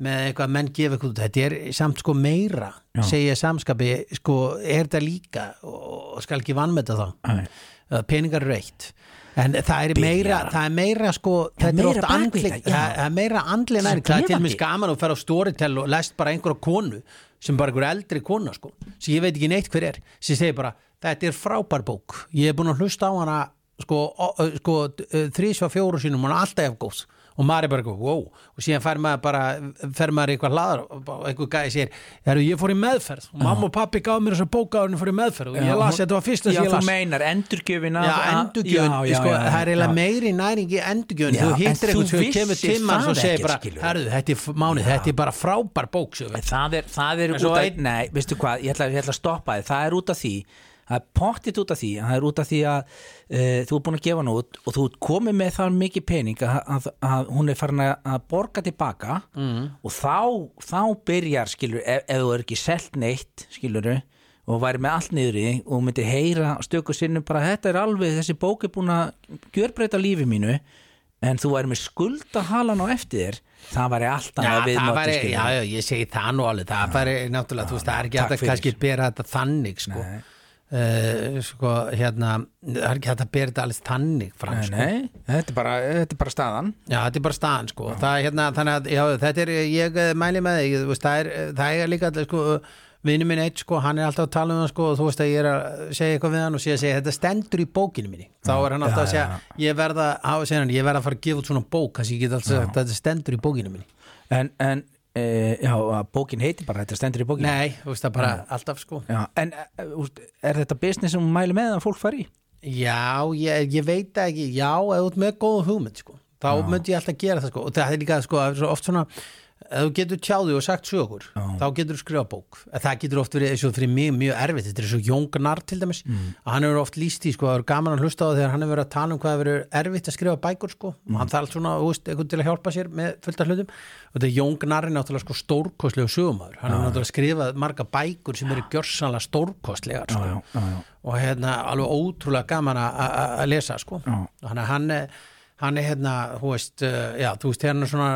með eitthvað menn gefa eitthvað út, þetta er samt sko meira, Já. segja samskapi, sko, er þetta líka og skal ekki vannmeta þá að peningar eru eitt. En það er meira, það er meira sko, þetta er meira oft bak við andli það, er meira andli næring, það er til gefandi. mér gaman að fara á storytel og lest bara einhverja konu sem bara einhver eldri kona sko, sem ég veit ekki neitt hver er sem segir bara, þetta er frábær bók. Ég er búin að hlusta á hana sko, sko þrísva fjóru sínum hún er alltaf ef góð og maður er bara eitthvað, wow, og síðan fær maður bara fer maður eitthvað hlaðar og einhver gæði sér, herru, ég fór í meðferð. Og mamma og pappi gaf mér þessa bóka og hún fór í meðferð og Já, ég las, hún- þetta var fyrsta já, sem ég þú las. meinar endurgjöfina Já, endurgjöfun, sko, það er eiginlega meiri næring í endurgjöfun, Já, þú hittir þú eitthvað sem kemur tímar og segir bara, herðu, þetta er mánið, þetta er bara frábær bók sem við. það er, er út af nei, veistu hvað, ég ætla, ég ætla að stoppa þið það er er pottitt út af því það er út af því að uh, þú er búin að gefa hann út og þú ert komið með það mikið pening að, að, að hún er farin að, borga tilbaka mm. og þá, þá byrjar skilur, ef, ef þú er ekki selt neitt skilur og væri með allt niður í og myndir heyra stöku sinnum bara þetta er alveg, þessi bók er búin að gjörbreyta lífi mínu en þú væri með skuldahalan á eftir þér það væri alltaf Já, væri, skilur já, já, ég segi það nú alveg, það væri náttúrulega, þú veist, það er ekki fyrir. kannski bera þetta þannig, sko. Nei. Uh, sko, hérna, það er ekki hægt að bera þetta alveg þannig fram, Nei, sko. nei, þetta er bara, þetta er bara staðan. Já, þetta er bara staðan sko. Það er hérna, þannig að, já, þetta er ég eh, mæli með þig, veist, það er það er líka allir, sko, vinnu minn eitt sko, hann er alltaf að tala um það sko og þú veist að ég er að segja eitthvað við hann og segja, segja þetta stendur í bókinu minni. Þá er hann alltaf að segja, ég verða að segja hann, ég verða að fara að gefa út svona bók þess að ég get alltaf að þetta stendur í bókinu minni. En, en e, já, bókin heitir bara, þetta stendur í bókin Nei, þú veist það bara alltaf sko. Já, en úst, er þetta business sem mæli með að fólk fari í? Já, ég, ég veit ekki. Já, þú ert með góða hugmynd sko þá myndi ég alltaf gera það sko. Og það er líka sko, oft svona ef þú getur tjáðu og sagt sögur Já. þá getur þú skrifa bók. Það getur oft verið eins og fyrir mig mjög erfitt. Þetta er svo Jón Gnarr til dæmis. Mm. að hann hefur oft líst í sko, það er gaman að hlusta á það þegar hann hefur verið að tala um hvað hefur erfitt að skrifa bækur sko. Mm. og hann þarf svona, veist, einhvern til að hjálpa sér með fullt af hlutum. Og þetta er Jón Gnarr er náttúrulega sko stórkostlegu sögumæður hann hefur náttúrulega skrifað marga bækur sem eru gjörsanlega stórkostlegar sko. og hérna alveg ótrúlega gaman að- lesa sko. Hann er hann er hérna, þú veist, uh, já, þú veist, er svona,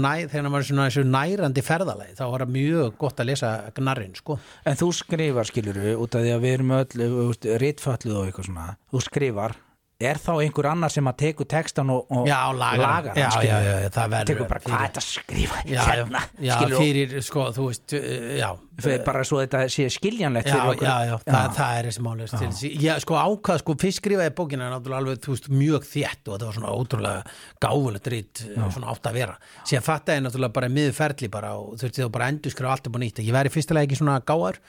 næ, þegar hann var svona, svona nærandi ferðalagi, þá var það mjög gott að lesa gnarrin, sko. En þú skrifar skilur út af því að við erum öll rittfalluð og eitthvað svona þú skrifar, er þá einhver annar sem að teku textan og, og Já, lagar, lagar já, hann, skilurðu? já, já, það verður tekur bara, hvað er þetta að skrifa? Já, hérna, já, skilur fyrir, sko, þú veist, já, bara svo þetta sé skiljanlegt Já, fyrir okkur. já, já, það, það er þessi máli já, sko ákvað, sko, fyrst skrifaði bókina náttúrulega alveg, þú veist, mjög þétt og þetta var svona ótrúlega gáfulegt rít svona átt að vera, síðan fattaði náttúrulega bara miður ferli bara og þurfti þá bara endur skrifa allt upp á nýtt, ég væri fyrstilega ekki svona gáar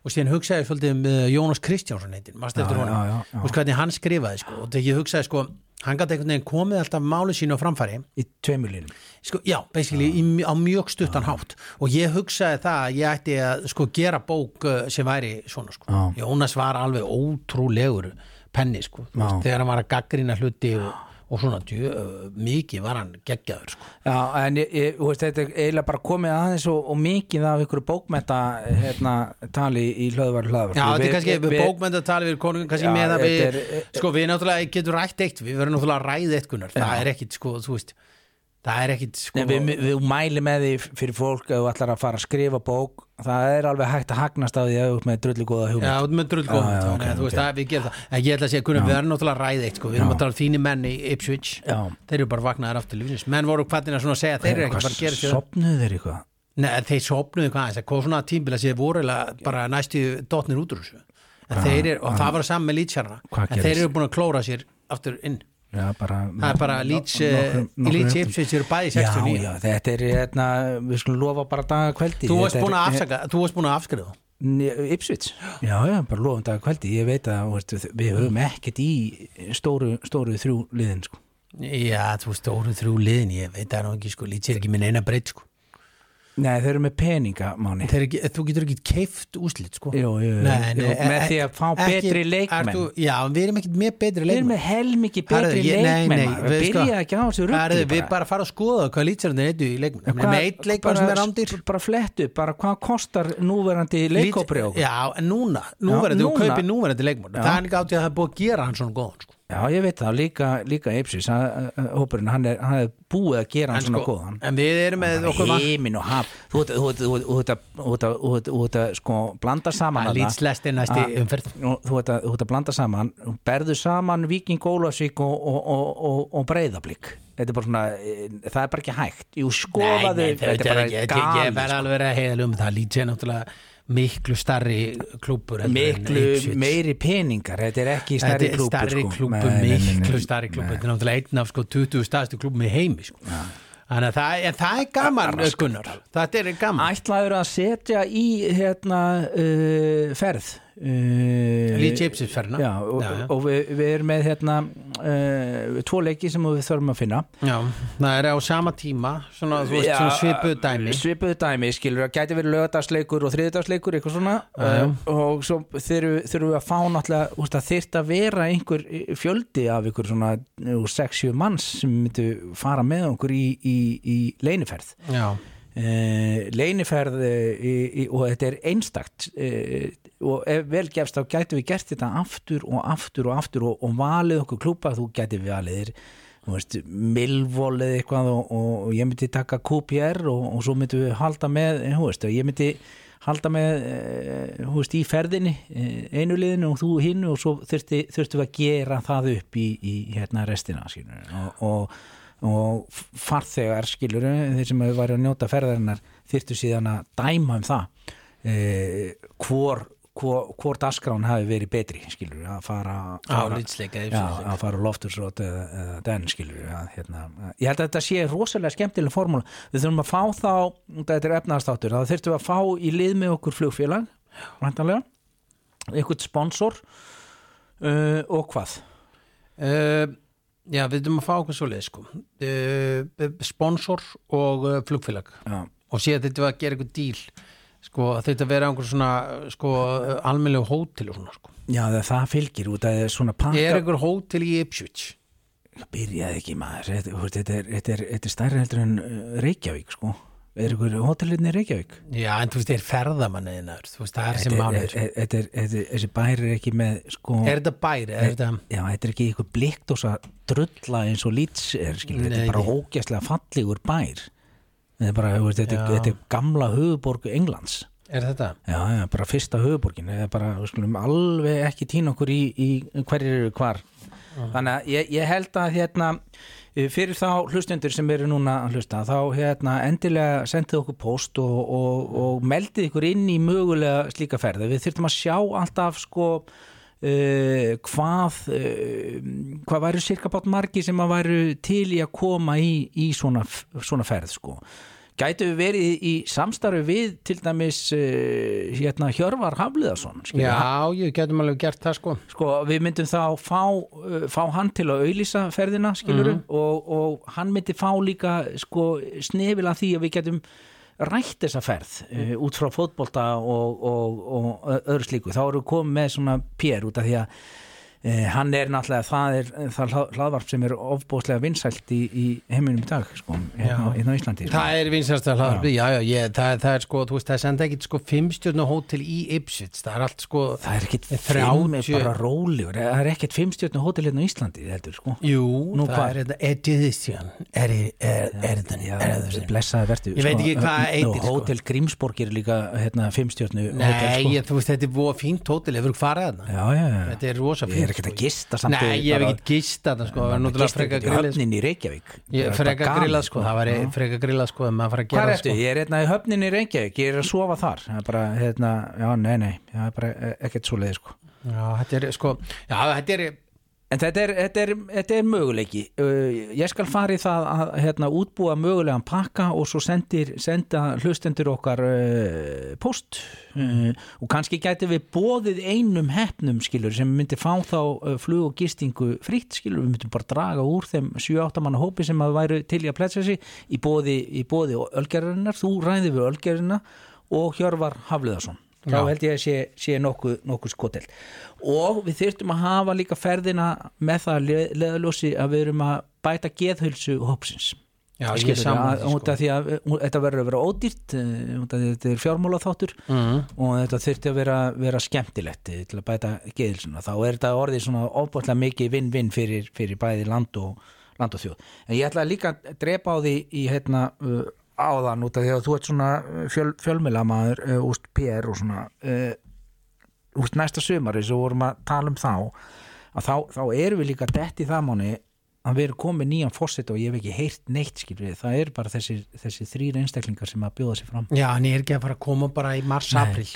og síðan hugsaði ég svolítið um uh, Jónas Kristjánsson heitin, maður já, honum? já, já. og sko hvernig hann skrifaði, sko, og þegar ég hugsaði, sko hann gæti einhvern veginn komið alltaf máli sínu á framfæri. Í tveimulínum sko, já, basically í, mj- á mjög stuttan hátt. Og ég hugsaði það að ég ætti að sko gera bók uh, sem væri svona sko, Já. Jónas var alveg ótrúlegur penni sko, veist, þegar hann var að gaggrina hluti og, og svona, djö, mikið var hann geggjaður sko. Já, en ég, ég, veist, þetta er eiginlega bara komið aðeins og, og mikið af ykkur bókmenta hérna, tali í hlöðvar hlöðvar. Já, þetta er kannski við, við bókmyndatali við konungum kannski Já, með að við, er- sko við náttúrulega getum rætt eitt, við verðum náttúrulega að ræða eitt kunnar, það er ekkit sko, þú veist það er ekkit sko Nei, við, við mæli með því fyrir fólk ef þú ætlar að fara að skrifa bók. Það er alveg hægt að hagnast á því að þú ert með drullu góða Já, hugmynd ert með drull góð Já, já, þannig að ok, þú veist ok. að við gerum það. En ég ætla að segja, kunum, við erum náttúrulega að ræða eitt sko. við erum að tala um þínu menn í Ipswich. Já. þeir eru bara vaknaðir aftur lífnins menn voru hvaðina svona að segja að þeir eru ekki bara að gera sér Sopnuðu þeir eitthvað? Nei, þeir sopnuðu hvað það kom svona tímbil að séð voru bara næstu dotnir út úr þessu. Og það var saman með lýtsjarna þeir eru búin að klóra sér aftur inn Já, bara það er bara Nokkrum- eh. Ipswich eru bæði Já, 69 já, þetta er hérna, við skulum lofa bara daga kveldi þú varst er- búin að afsaka, þú varst búin að afskrifa Né- Ipswich, já, já, bara lofum daga kveldi ég veit að við höfum ekkert í stóru, stóru þrjú liðin sko. já, þú stóru þrjú liðin ég veit það nú ekki, sko, Leeds er ekki minn eina breytt sko Nei, þeir eru með peninga, Máni Þeir ekki, þú getur ekki keift úslit sko. Jú, jú, jú, jú, með því að fá betri leikmenn. ertu, Já, við erum ekki með betri Við erum leikmenn með helmikið betri nei, leikmenn nei, við sko- byrja ekki á þessu rugli Við bara fara að skoða hvað lýtsarandi er í leikmenn með eitt leikmenn sem er rándir bara flettu, bara hvað kostar núverandi leikópri okkur Já, en núna, núverandi, þú núna. kaupir núverandi leikmenn. Það er ekki átti að það er búið að gera hann svona góðan sko. Já, ég veit það, líka, líka Ipsis hópurinn, hann er, hann er búið að gera hann en, svona sko, góðan en við erum með okkur vann heimin og haf þú ert- að- að- að sko blanda saman þarna. Lýtslest er næsti Ah. umferð þú ert að, að blanda saman berðu saman Víking Ólafsvík og, og, og, og, Breiðablík þetta er bara svona, eh, það er bara ekki hægt jú, skoðaðu, þetta er bara þetta- Ég galið verð sko. alveg að heiðal um það Lýts er náttúrulega miklu starri klúpur miklu meiri peningar þetta er ekki er klúpur starri sko. nei, nei, miklu starri klúbu þetta er náttúrulega einn af sko 20 stærstu klúbum í heimi sko. þannig að það, það er gaman Gunnar, þetta er gaman. Ætlaður að setja í hérna uh, ferð uh, Leeds Ipswich ferðina. já, og, Já, já. og við, við erum með hérna uh, tvo leiki sem við þurfum að finna. Já, það er á sama tíma svona, veist, svona svipuð dæmi. svipuð dæmi, skilur að gæti verið lögadagsleikur og þriðdagsleikur, eitthvað svona. Uh, og svo þurfum þurfum við að fá náttúrulega, úst, það þyrft að vera einhver fjöldi af ykkur svona 6-7 manns sem myndu fara með okkur í, í, í leiniferð Já, leiniferð uh, í, í, og þetta er einstakt uh, og ef vel gefst þá gætu við gert þetta aftur og aftur og aftur og, og valið okkur klúpa. Þú gæti við valið þér þú veist, milvolið eitthvað og, og, og ég myndi taka QPR og, svo myndi við halda með veist, ég myndi halda með veist, í ferðinni einu liðinu og þú hinnu og svo þurftum við að gera það upp í, í hérna restina og, og farþegar skilur þeir sem hefur væri að njóta ferðarinnar þyrftu síðan að dæma um það e, hvor, hvor, hvor dasgrán hafi verið betri skilur að fara, á lýtsleika að fara loftursrót eða, eða den skilur að, hérna, ég held að þetta sé rosalega skemmtileg formúla. Við þurfum að fá þá, þetta er efnaðastáttur þá þurftum við að fá í lið með okkur flugfélag einhvern sponsor uh, og hvað? Uh, já, við þurfum að fá okkur svo leið sko. uh, sponsor og uh, flugfélag. Já, og síðan þetta var að gera eitthvað díl sko, þetta vera einhver svona sko, almennilegu hótel og svona sko. Já það, það fylgir út að það er svona pakka er einhver hótel í Ipswich byrjaði ekki maður. Þetta, þetta, er, þetta, er, þetta er stærri heldur en uh, Reykjavík sko er ykkur hótelirni í Reykjavík? Já, en þú veist, er ferðamanniðinaður þú veist, það er sem er- sko. þessi bær er ekki með sko er þetta bæri, er þetta Já, þetta er ekki ykkur blikt og svo drulla eins og lýts er, skilur, þetta er bara ógæslega fallegur bær. Þetta er bara, veist, þetta, þetta er gamla höfuborg Englands. Er þetta? Já, já, bara fyrsta höfuborgin þetta er bara, við skulum alveg ekki týna okkur í, í hverjir eru hvar. Þannig að ég, ég held að hérna fyrir þá hlustendur sem eru núna að hlusta þá hérna endilega sendið okkur post og, og, og meldið ykkur inn í mögulega slíka ferði við þurfum að sjá alltaf sko uh, hvað uh, hvað væru cirka bát margi sem að væru til í að koma í, í svona, svona ferð sko Gætu við verið í samstarfi við til dæmis uh, hérna Hjörvar Hafliðarsson já, ég getum alveg gert það sko. Sko, við myndum þá fá, uh, fá hann til að auðlýsa ferðina skilur og, og hann myndi fá líka sko, snefil að því að við getum rætt þessa ferð uh, út frá fótbolta og, og, og öðru slíku, þá erum við komið með svona pér út af því að uh, hann er náttúrulega, það er það hlað- hlaðvarp sem er ofbóðslega vinsælt í, í heiminum í dag, sko, hérna, hérna á Íslandi sko. Það er vinsast að hlaðarpi, já, já, ég, það, það er sko, þú veist, það er senda ekkit sko fimmstjörnu hótel í Ipswich, það er allt sko Það er ekkit fimm, bara rólegur það er ekkit fimmstjörnu hótel hérna á Íslandi heldur, sko Jú, Nú, það hvað? er þetta Edition Er, er, Já, þetta blessaði vertu Ég veit ekki hvað það heitir, sko. Hótel Grímsborg er líka hérna, fimmstjörnu Nei, hótel, sko. þú veist, þetta er búa fínt hótel, hefur þú Já, já, já Þetta er rosa fínt er ekkert sko. að gista samt Nei, ég hef ekkert gist þarna sko, það er freka grillið sko. Ég- Það Freka grillað sko, það var freka grillað sko, Hvað ertu? sko. Ég er hérna í höfnin í Reykjavík Ég er að sofa þar Það er bara, hérna, já, nei, nei Það er bara eh, ekkert svo leið, sko Já, þetta er sko, já, þetta er En þetta er, þetta er, þetta er möguleiki. Uh, ég skal fara í það að hérna, útbúa mögulegan pakka og svo sendir, senda hlustendur okkar uh, post uh, og kannski gæti við bóðið einum hefnum skilur sem myndi fá þá uh, flug og gistingu fritt skilur, við myndum bara draga úr þeim 7-8 manna hópi sem að væru til í að plætsa sig í bóði, bóði ölgerinnar, þú ræði við ölgerina og Hjörvar Hafliðarsson þá held ég að sé, sé nokkuð, nokkuð skotelt. Og við þyrftum að hafa líka ferðina með það le- leðaljósi að við erum að bæta geðhulsu hópsins. Já, ég sammála að- því, að þetta verður að vera ódýrt að þetta er fjármála þáttur mm. og þetta þyrfti að vera, vera skemmtilegt eh, til að bæta geðhulsuna þá er þetta orðið svona ofbúinlega mikið vinn-vinn fyrir, fyrir bæði land og, land og þjóð. En ég ætla líka að drepa á því í hérna uh, áðan út af því að þú ert svona fjöl, fjölmilamaður uh, úst PR og svona uh, úst næsta sumari sem vorum að tala um þá að þá, þá erum við líka dett í það mánu að við erum komið nýjan fórsett og ég hef ekki heyrt neitt skil við, það er bara þessi, þessi þrýr einstaklingar sem að bjóða sér fram. Já, en ég er ekki að fara að koma bara í mars-april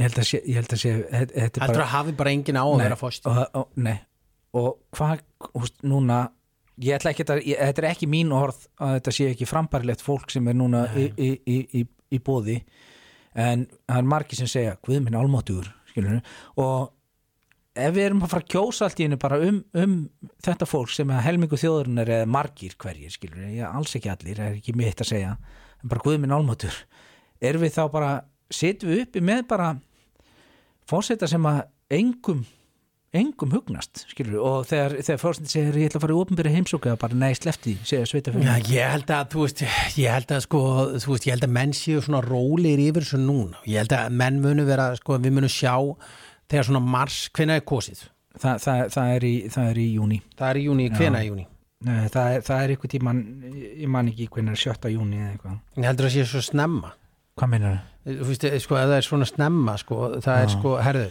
ég held að sé, ég held að sé þetta er Heldur bara að hafi bara engin á að vera fórst nei, og hvað húst, núna ég ætla ekki að, ég, þetta er ekki mín orð að þetta sé ekki frambærilegt fólk sem er núna í, í, í, í, í bóði en það er margir sem segja Guð minn almáttugur og ef við erum að fara að kjósa allt í hennu bara um, um þetta fólk sem að helmingu þjóðurinnar eða margir hverjir skilur, ég alls ekki allir, það er ekki mitt að segja. En bara Guð minn almáttur erum við þá bara, setjum við uppi með bara fórseta sem að engum engum hugnast, skilur við, og þegar, þegar fórsetin segir ég ætla að fara í ofnbyrja heimsóka bara nei, slefti, segja sveita Já, ég held að, þú veist, ég held að sko, þú veist, ég held að menn séu svona rólir yfir þessu núna. Ég held að menn munu vera, sko, við munum sjá þegar svona mars, hvenær er kosið? Þa, það, það, er í, það er í júni Það er í júni, hvenær er júni? Nei, það er, það er eitthvað tíman ég man ekki hvernig er sjötta júni eða eitthvað Ég heldur að sé svo snemma. hvað meinar það? Þú veist, sko, ef það er svona snemma, sko, það er Já. sko, herðu,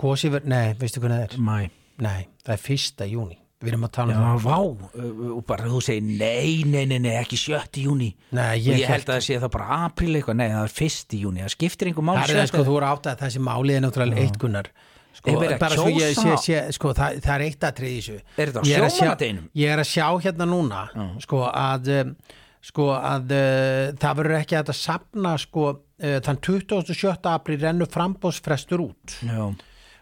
kosið verð, nei, veistu hvernig það er? Mæ, Nei, það er fyrsta júni. við erum að tala Já, um það vá, uh, og bara þú segir nei, nei, nei, nei, ekki 7. júni Nei, ég, ég held að það sé það bara apríl eitthvað, nei, það er 1. júni það skiptir einhver mál Það er það sko, þú eru átt að þessi máli er náttúrulega eitt gunnar sko, bara svo ég sé, sé, sko, það, það er eitt atrið í þessu Er þetta á sjómannadeginum? Ég er að sjá hérna núna sko að um, sko að uh, það verður ekki að sapna sko uh, þann 27. apríl rennur frambóðsfrestur út Já,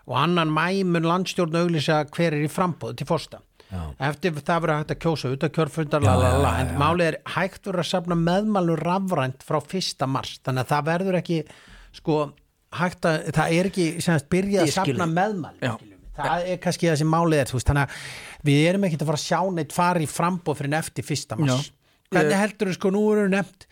og annan mæ mun landstjórn auglýsa hver er í frambóð til fórsta Já. eftir það verður hægt að kjósa út að kjörfundar en málið er hægt verður að safna meðmælur rafrænt frá fyrsta mars. Þannig að það verður ekki sko hægt að, það er ekki semast byrjað að safna Já. það er kannski það sem málið er þú veist, þannig að við erum ekki að fara að sjá neitt fari frambóð fyrir eftir fyrsta mars. Já. hvernig heldur sko nú eru nefnt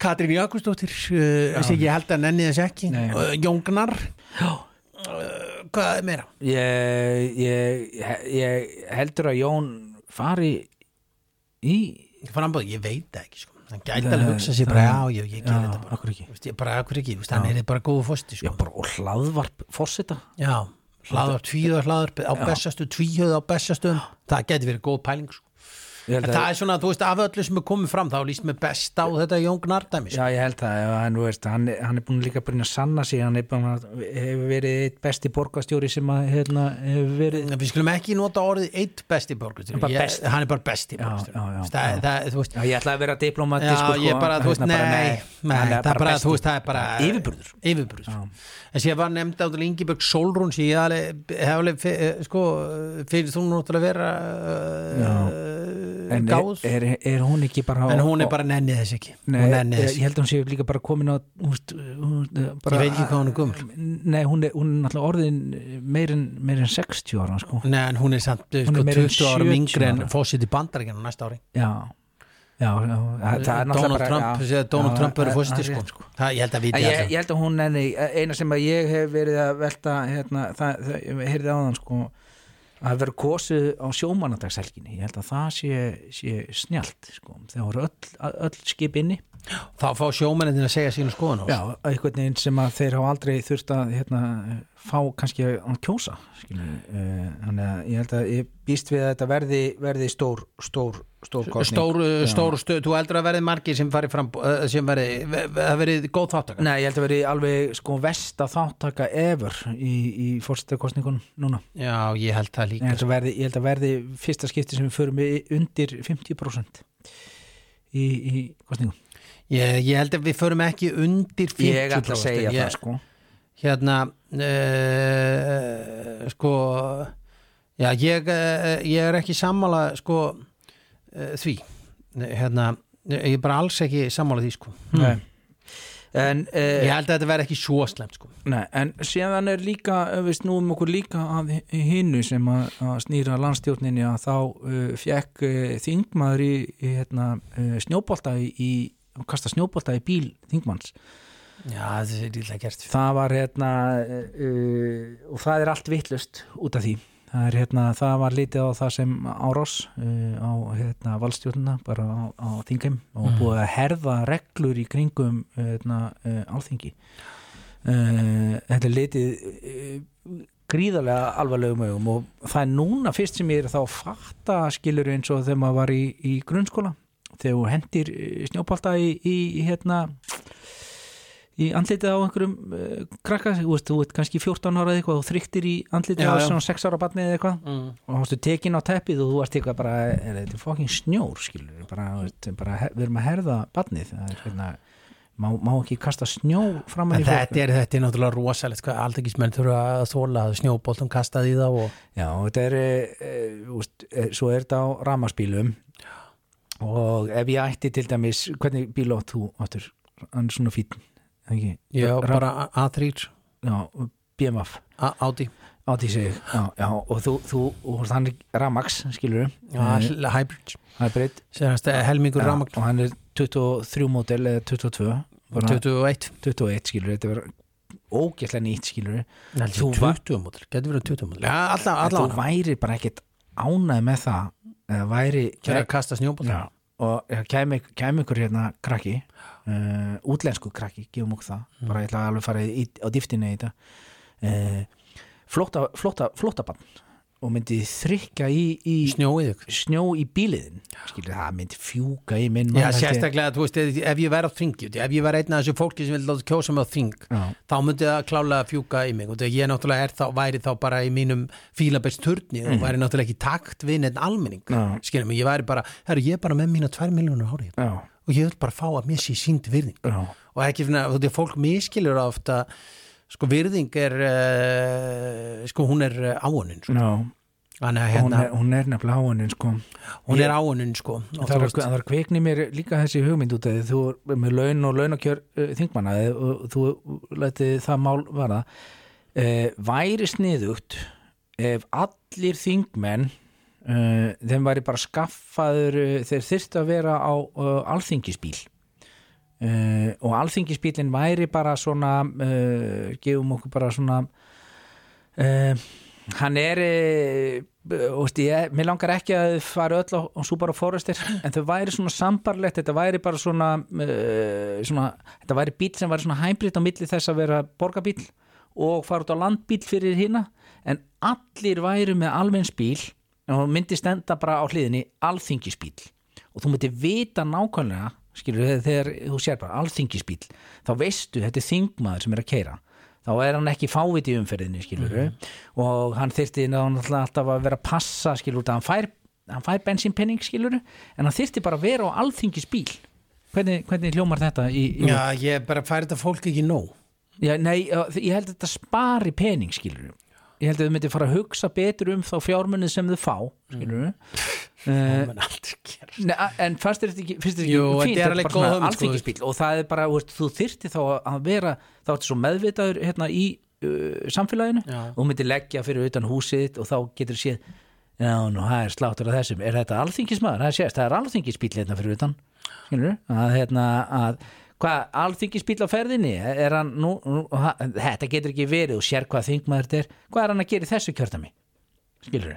Katrín Jakobsdóttir uh, ég held að nenni þess ekki. Uh, Jóngnar Já. Uh, hvað er meira? ég, ég, ég heldur að Jón fari í frambóð, ég veit það ekki sko. hann gæti alveg að hugsa sér bara, já, ég, ég gerir þetta bara okkur ekki Vist, ég bara, akkur ekki, Vist, hann er bara góðu fósti Já, sko. bara og hlaðvarp fórseta já, hlaðar, tvíhjöða hlaðar á bestastu, tvíhjöða á bestastum það geti verið góð pæling sko. Ég en það að, er svona, þú veist, af öllu sem er komið fram þá líst mér best á þetta Jón Gnardæmi sko. já, ég held að ef hann, þú veist, hann, hann er búin líka búin að sanna sig hann er að hefur verið eitt besti borgastjóri sem að hérna, hefur verið við skulum ekki nota orðið eitt besti borgastjóri Bara Ég- besti. hann er bara besti borgastjóri já, já, það, já. það, þú veist Já, ég ætla að vera diplomati Já, sko, ég bara, þú veist, hérna bara, nei, nei, hann það er bara, þú veist, það er bara Yfirburður. Yfirburður. En sér var nefnd átt Ingibjörg Solrún sem ég alveg, hef alveg, fi- eh, sko, fyrir þú náttúrulega vera en gáð er, er, er hún ekki bara En hún er bara nennið þess ekki Nei, Hún nennið ég þess held að hún sé líka bara komin á úst, úst, bara, Ég veit ekki hvað hún er gömul. Nei, hún er, hún er náttúrulega orðin meirin meir en 60 ára sko. Nei, en hún er samt Hún sko, er meira en 20 árum 70 yngri en ára. fósitt í bandaríkjana næsta ári Já, já, já það, það er náttúrulega Donald bara- Trump, já, Donald Trump það- fósitt er sko. Það, ég held að viti Ég, það ég held að hún enni, eina sem að ég hef verið að velta hérna, það, það, ég heyrði á þann sko, að vera kosið á sjómanadagshelginni ég held að það sé, sé snjált sko. þegar voru öll, öll skip inni. Þá fá sjómennin að segja sínu skoðun á Já, einhvern veginn sem að þeir hafa aldrei þurft að hérna, fá kannski að kjósa uh, þannig að ég held að ég býst við að þetta verði, verði stór stór, stór kosning. Stór, stór stöð, þú heldur að verði margir sem fari fram sem verði, það verði góð þáttaka Nei, ég held að verði alveg sko vesta þáttaka ever í, í fórstakostningunum núna. Já, ég held það ég líka held, að verði, ég held að verði fyrsta skipti sem við förum undir 50% í, í kostningum ég, ég held að við förum ekki undir 50% Ég ætla að segja ég, það sko. Hérna uh, sko já, ég, ég er ekki sammála sko því. Hérna, ég er bara alls ekki sammála því sko. Nei. En, uh, Ég held að þetta verði ekki svo slemt sko. Nei, en síðan er líka, eh, við snúum okkur líka að hinnu sem að, að snýra landstjórninni að þá uh, fekk uh, þingmaður í, í hérna, uh, snjóbolta í, í kasta snjóbolta í bíl þingmanns. Já, gert. Það var hérna uh, og það er allt vittlust út af því það, er, hérna, það var litið á það sem árás uh, á hérna, valstjórnina bara á, á þingheim og búið að herða reglur í kringum hérna, uh, alþingi. Uh, þetta er litið gríðarlega alvarlegum augum og það er núna fyrst sem ég er þá fatta skilur eins og þegar maður var í, í grunnskóla þegar hendir eh, snjópalta í, í, í hérna í andlitið á einhverjum uh, krakka, þú veist, þú veit kannski 14 ára eða eitthvað og þryktir í andlitið Já, á svona 6 ára barnið eða eitthvað. Mm. og þá varstu tekin á teppið og þú varst eitthvað bara er þetta fokking snjór, skilur bara, þú veist, bara, við erum að herða barnið. Það er hérna má, má ekki kasta snjó fram En þetta er, þetta er náttúrulega rosalegt hvað aldrei þurfa að þóla að snjóboltum kastað í þá og Já, þetta er e, úst, e, svo er þetta á ramaspílum og ef ég ætti til dæmis hvernig bíl átt þú áttur hann er svona fín ekki? já, Ra- bara A3 já, BMF Audi. Átti sig já, já, og þú, þú og þannig ramax skilur já, hybrid. Það er breytt Sérhast, helmingur Já, ramagn og hann er 23 mótel eða 22 bara 21 21 skilur þetta verður ógæslega nýtt skilur Nei, Þú var- 20 mótil, getur verið 20 mótil Já, alla, en alla þú væri bara ekkert ánæð með það væri Kæra að kasta snjóboltum Já, og kæmi, ykkur hérna krakki uh, útlensku krakki, gefum okkur það. Mm. bara ég ætla alveg að fara í, á dýftinni í þetta. Uh, flótta, flótta, flóttabann og myndi þrykka í, í snjó í bíliðin skilur, það myndi fjúka í minn Já, ég. sérstaklega, þú veist, ef ég væri á þingi ef ég væri einn af þessu fólki sem vil láta kjósa mig á þing Já. þá myndi það klálega fjúka í mig. Og þegar ég náttúrulega er þá, væri þá bara í mínum fílabest turni og væri náttúrulega ekki takt við neitt almenning. Skiljum ég væri bara, herru, ég er bara með mína 2 miljónur ári. Já, og ég vil bara fá að sé sínd virðing. Já, og ekki þú veist, fólk miskilur ofta sko virðing er uh, sko hún er uh, áunin sko. Þannig að Hún, hérna, er, hún er nefnilega áunin sko. hún er áunin sko það var, kveikni mér líka þessi hugmynd út af því þú er með laun og launakjör uh, þingmanna eh, og þú letið það mál vara uh, væri sniðugt ef allir þingmenn þeim væri bara skaffaður þeir þyrftu að vera á alþingisbíl uh, og alþingisbílinn væri bara svona uh, gefum okkur bara svona uh, hann er úst, ég, mér langar ekki að þau fara öll á, Subaru Forester en þau væri svona sambarlegt þetta væri bara svona, svona þetta væri bíl sem væri svona hybrid á milli þess að vera borgabíl og fara út á landbíl fyrir hina en allir væru með almenns bíl og myndi stenda bara á hliðinni alþingisbíl og þú myndi vita nákvæmlega skilur þegar, þú sér bara alþingisbíl þá veistu þetta er þingmaður sem er að keira þá er hann ekki fáviti í umferðinni skilur og hann náttúrulega alltaf að vera að passa skilur hann fær, hann fær bensínpenning skilur en hann þyrfti bara að vera á alþingisbíl. Hvernig, hvernig hljómar þetta í, í Já, ég bara færi þetta fólk ekki nóg. Já, nei, ég held að þetta spari pening skilur ég held að þau myndi fara að hugsa betur um þá fjármunnið sem þau fá skilur Nei, a- en fyrst er þetta ekki, er þetta er bara hugmynd, sko, alþingisbíl og það er bara, veist, þú þyrfti þá að vera þá ertu svo meðvitaður hérna í uh, samfélaginu Já. og þú myndir leggja fyrir utan húsið og þá getur séð já, nú, það er sláttur af þessum. Er þetta alþingismadur, það sést, það er alþingisbíl hérna fyrir utan, skilur að hérna, að hvað, alþingisbíl á ferðinni? Er hann, nú, nú ha, þetta getur ekki verið og sér hvað þingmaður þetta er. Hvað er hann að gera í þessu kjörtami skilur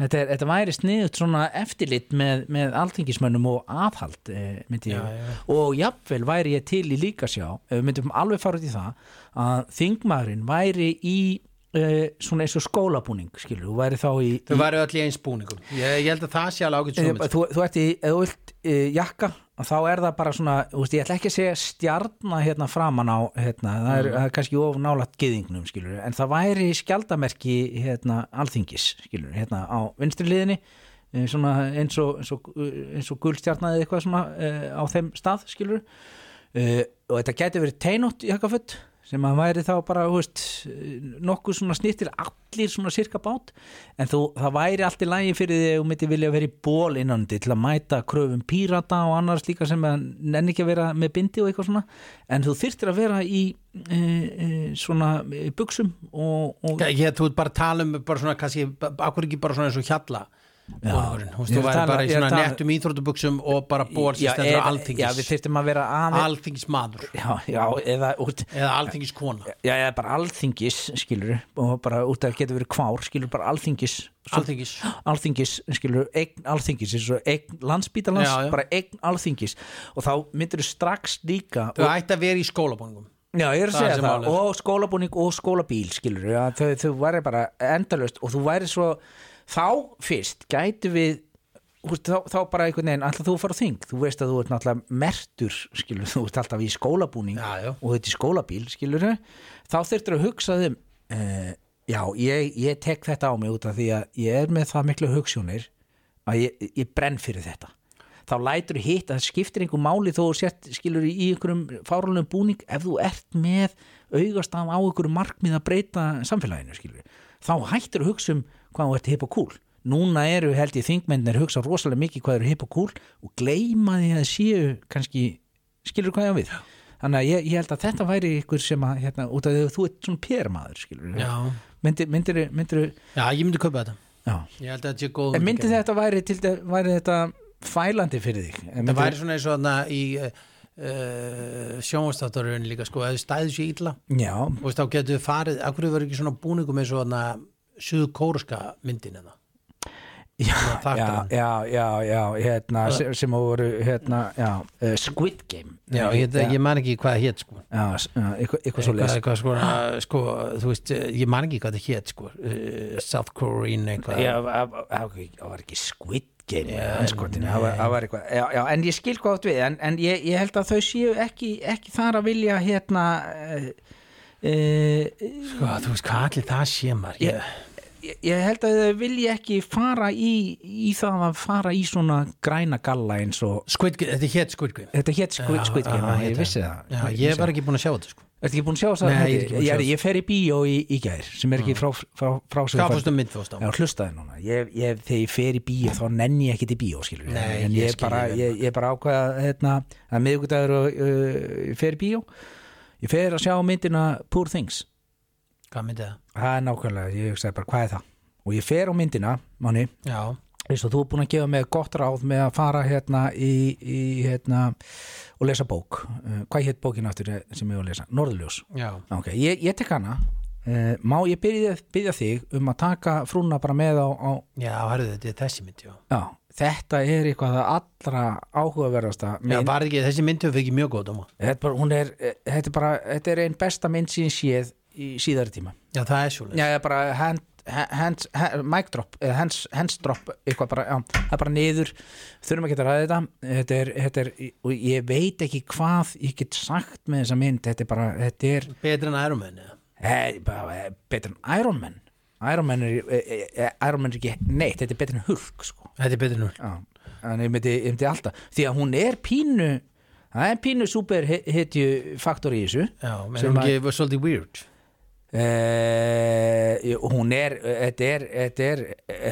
Þetta, er, þetta væri sniðut svona eftirlit með, með alþingismönnum og aðhald e, myndi ég. Já, já. og jafnvel væri ég til í líka sjá myndum alveg fara út í það að þingmaðurinn væri í e, svona eins og skólabúning skilur, þú væri þá í, í væri öll í eins búningum. Ég, ég held að það sé alveg ágætt e, svo þú, þú ert í, ef þú vilt e, jakka þá er það bara svona, þú veist, ég ætla ekki að segja stjarna hérna framan á hérna, það, er, það er kannski of nálægt gyðingnum skilur, en það væri skjaldamerki hérna, alþingis, skilur, hérna á vinstri liðinni eh, svona eins og, eins og, eins og gulstjarnaði eitthvað svona uh, á þeim stað, skilur uh, og þetta gæti verið teinótt jakkaföld sem að væri þá bara, veist nokkuð svona snýttir allir svona sirka bát. En þú, það væri allt í lægi fyrir því að þú myndi vilja vera í ból innandi til að mæta kröfum pírata og annars líka sem nenni ekki að vera með bindi og eitthvað svona. En þú þyrftir að vera í e, e, svona e, buksum og, og Ég, þú bara tala um bara svona, kannski, akkur ekki bara svona eins og hjalla búningurinn, þú veist, þú væri bara í svona tala- nettum íþróttubuxum og bara ból sem Já, stendur alþingis Já, við þyrftum að vera aðeins alþingismadur Já, já, eða út eða alþingiskona. Já, eða bara alþingis, skilur og bara út að geta verið kvár, skilur bara alþingis. Alþingis. Alþingis, skilur, eign alþingis eign landsbítalans, Já, já. bara eign alþingis. Og þá myndir þú strax líka þau og, ætti að vera í skólabúningum. Já, ég er að segja það, og skólabúning og skólabíl, skilur ja, þau, þau væri bara endalust og þú væri svo þá fyrst gætu við þú þá, þá bara einhvern veginn, alltaf þú fara þing? Þú veist að þú ert náttúrulega mertur skilur, þú ert alltaf í skólabúning Já, já. og þetta er skólabíl, skilur þá þurftur að hugsa þeim uh, já, ég, ég tek þetta á mig út af því að ég er með það miklu hugssjónir að ég, ég brenn fyrir þetta. Þá lætur hitt að það skiptir einhver máli þó þú sért skilur í einhverjum fáralum búning ef þú ert með augastaf á einhverjum markmið að breyta samfélaginu skilur þá hættur að hugsa um hvað þú ert hip og cool núna eru held ég þingmennir hugsa rosalega mikið hvað eru hip og cool og gleyma því að séu kannski skilur hvað ég á við? Þannig að ég, ég held að þetta væri ykkur sem að hérna, út af því að þú ert svona permaður skilur myndir, myndir, myndir, já, ég myndi kaupa þetta. Já. ég held að þetta sé góð en myndi þetta væri, til, væri þetta fælandi fyrir þig? Það væri svona eins og þarna í uh, sjónvastáttarun líka sko, ef þið stæðu sér já, og þá getur farið, akkur þið verið ekki svona búningum eins og suðu kóruska myndin eða já, þáttunum. já, já, já, já hérna, sem, sem voru hérna, já, uh, Squid Game. Já, ég, ég man ekki hvað það hét sko. Já, já, eitthvað, svo eitthvað, eitthvað sko, sko, þú veist, uh, ég man ekki hvað það hét sko, uh, South Korean eitthvað. Já, það var- ekki Squid Game það, var, eitthvað já, já, en ég skil hvað átt við en, en ég, ég held að þau séu ekki, ekki þar að vilja hérna uh, sko, þú veist, hvað allir það sé maður ég, held að þau vilja ekki fara í, í það að fara í svona græna galla eins og Squid Game, þetta þetta hétt Squid, Já, Squid Game, já, já, ég þetta- vissi það. Já, Ég var ekki búin að sjá þetta sko. Ertu ekki búin að sjá það? Nei, ég er ekki búin að ég, sjá ég fer í bíó í, í gær sem er ekki frá, fórst á? Já, hlustaði núna. Ég, ég, Þegar ég fer í bíó þá nenni ég ekki til bíó skilur. Nei, en ég skil bara, bara ákveða hérna, að miðgudagur og uh, fer í bíó. Ég fer að sjá myndina Poor Things Hvað myndi það? það er nákvæmlega, ég hugsaði bara hvað er það? Og ég fer á myndina, manni Já, eins og þú er búin að gefa mig gott ráð með að fara hérna í, í hérna og lesa bók. Uh, hvað hétt bókin aftur sem ég var að lesa? Norðurljós. Já, Ok, ég, ég tek hana. Uh, Má ég byrja, byrja þig um að taka frúna bara með á, á já, hörðu þetta þessi mynd, já. Já, þetta er eitthvað það allra áhugaverðasta Já, mynd. var ekki, þessi mynd hefur ekki mjög góð þetta, bara, er, eh, þetta, er bara, þetta er einn besta mynd sín séð í síðari tíma. Já, það er svo Já, bara hand, hands, hand, mic drop hands, hands drop bara, já, það er bara niður. Þurfum ekki að ræða þetta. Þetta er, þetta er, og ég veit ekki hvað ég get sagt með þessa mynd. Þetta er bara, þetta er Betur en Iron Man, eh, betur en Iron Man. Iron Man er, eh, eh, Iron Man er ekki neitt, þetta er betur en Hulk sko. Þetta er betur en hún Já, ég myndi, ég myndi alltaf því að hún er pínu það er pínu superhitju faktor í þessu. Já, menn hún ekki svolítið weird eh, hún er þetta er, þetta er,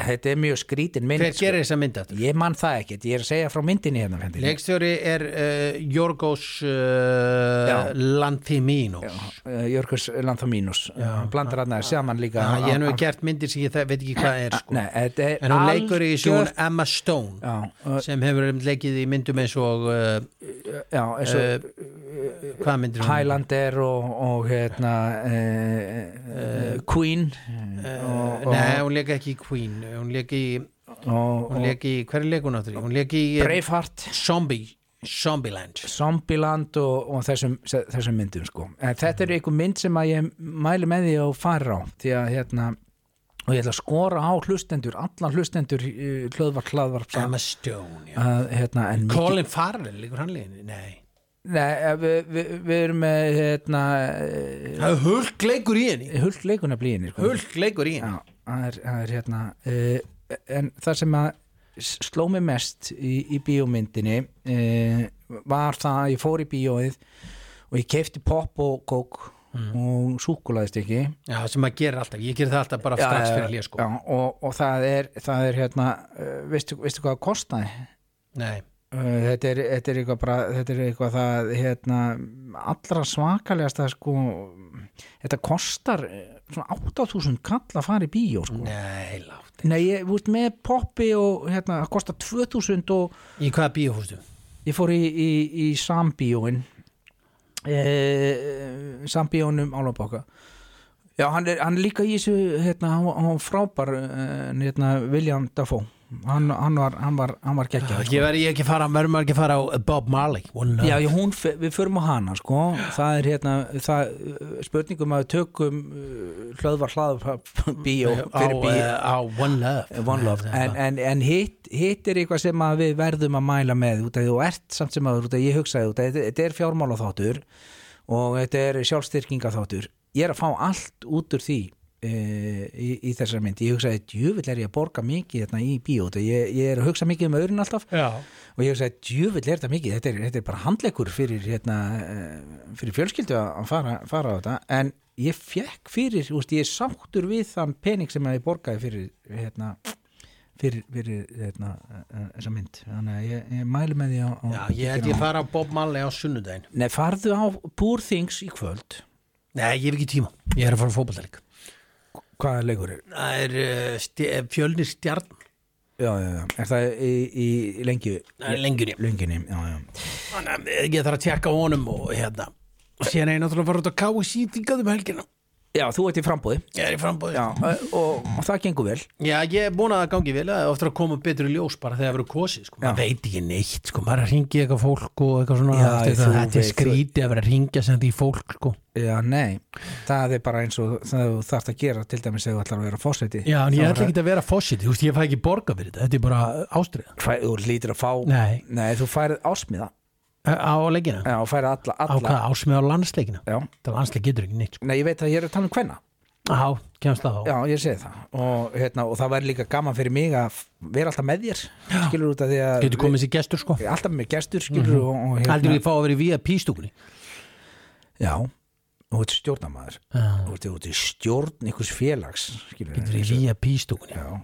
þetta er mjög skrítin mynd Hver gerir þessa mynd aftur? ég man það ekkert, ég er að segja frá myndinni hérna. Leikstjóri er uh, Jorgos uh, Já. Lanthiminos uh, Jörgus Lanthaminos blandar hann að saman líka Já, ég hef nú gert myndir sem ég þe- veit ekki hvað er sko. Nei, er En hún leikur í algjört- Emma Stone Já, uh, sem hefur leikið í myndum eins og uh, já, eins og uh, hvað myndir hún? Highlander og, og hérna uh, uh, Queen. Og, og, Nei, hún leik ekki í Queen. Hún leik í, og, hún og leik í hver er leik hún áttur í? Hún leik í uh, Braveheart. Zombie Zombieland. Zombieland og, og þessum, þessum myndum sko. en þetta er einhver mynd sem að ég mæli með því að fara á því að hérna og ég ætla að skora á hlustendur allan hlustendur uh, hlöðvar hlaðvarp Emma Stone, að hérna Colin Farrell, líkur hann leiðinni? Nei Nei, við, við, við erum með hérna eh, Það er hulk leikur í henni. Hulk leikuna blíðinni sko. Hulk leikur í henni. Já, það er, það er hérna uh, en það sem að sló mig mest í, í bíómyndinni uh, var það að ég fór í bíóið og ég kefti pop og kók og súkulaðist ekki Já, sem maður gerir alltaf, ég gerir það alltaf bara strax fyrir hlýja sko. já, og, og það er, það er hérna uh, veistu, veistu hvað það kostaði? Nei, þetta, er, þetta er eitthvað bara þetta er eitthvað það hérna, allra svakalegasta sko, þetta kostar eh, svona 8000 kall að fara í bíó sko. nei, látt Nei, ég, veist, með poppi og hérna, það kostar 2000 og Í hvaða bíó fórstu? ég fór í, í, í sambíóin e, sambíónum álabóka já, hann er, hann er líka í þessu hérna, hann, hann frábær eh, hérna, William Dafoe hann, hann var, var, var geggjað sko. Ég verði ekki að fara, verður maður ekki fara á Bob Marley. Já, já, hún, við förum á hana sko. það er hérna það, uh, spurningum að við tökum uh, hlöðvar hlaðvar bíó á, bíó. uh, á One Love. One Love, en, en, en hitt, hitt er eitthvað sem við verðum að mæla með út af því þú ert samt sem að ég hugsaði út af þetta þetta er fjármála þáttur og þetta er sjálfstyrkinga þáttur ég er að fá allt út úr því í, í þessar mynd. Ég hugsaði, djöfull er ég að borga mikið þetta í bíó. Út af ég, ég er að hugsa mikið um öðrun alltaf. Já, og ég hugsaði, djöfull er þetta mikið. Þetta er, þetta er bara handleikur fyrir hérna, eh, fyrir fjölskyldu að fara, fara á þetta. En ég fekk fyrir úst, ég er sáttur við þann pening sem ég borgaði fyrir hérna, fyrir, fyrir hérna, eh, þessa mynd. Þannig að ég, ég mælu með því á, á já ég held ég fara á Bob Marley á sunnudaginn. Nei, farðu á Poor Things í kvöld. Nei, ég hef ekki tíma, ég er að fara á fótballtælik hvaða leikur er? Það er uh, stj fjölnir stjarn Já, já, já, er það í, í, í lengju Það er lengjunni. Lengjunni, já, já. Þannig að ég þarf að tjekka honum og hérna. Og síðan er ég náttúrulega að fara út á KSC þingað um helgina Já, þú ert í frambúði Ég er í frambóði Já, og, og það gengur vel Já, ég er búin að það gangi vel það er ofta að koma betur í ljós bara þegar það verður kosið sko. Maður veit ekki neitt, sko. maður er að ringi eitthvað fólk og eitthvað svona Já, þú það, þetta er skrítið að vera að ringja sem því fólk sko. Já, nei, það er bara eins og það þú þarft að gera til dæmis ef þú ætlar að vera fórseti Já, en ég ætla ekki að vera veist, ég fæ ekki borga fyrir þetta, þetta er bara ástriða Þú lítir að fá Nei. Nei, þú færið ásmiða á leikina, Já, færið alla, á alla. hvað, ásmið á landsleikina? Já, það landsleik getur ekki neitt sko. nei, ég veit að ég er að tala um hvenna Já, kemst það á. Já, ég segi það. Og, hérna, og það væri líka gaman fyrir mig að vera alltaf með þér skilur út af því að getur komið sér gestur sko. Við- alltaf með gestur skilur og, og hérna- heldur ég fá að vera í VIP-stúkunni Já, og þú ert stjórnamaður Já. þú ert, þú ert í stjórn ykkur félags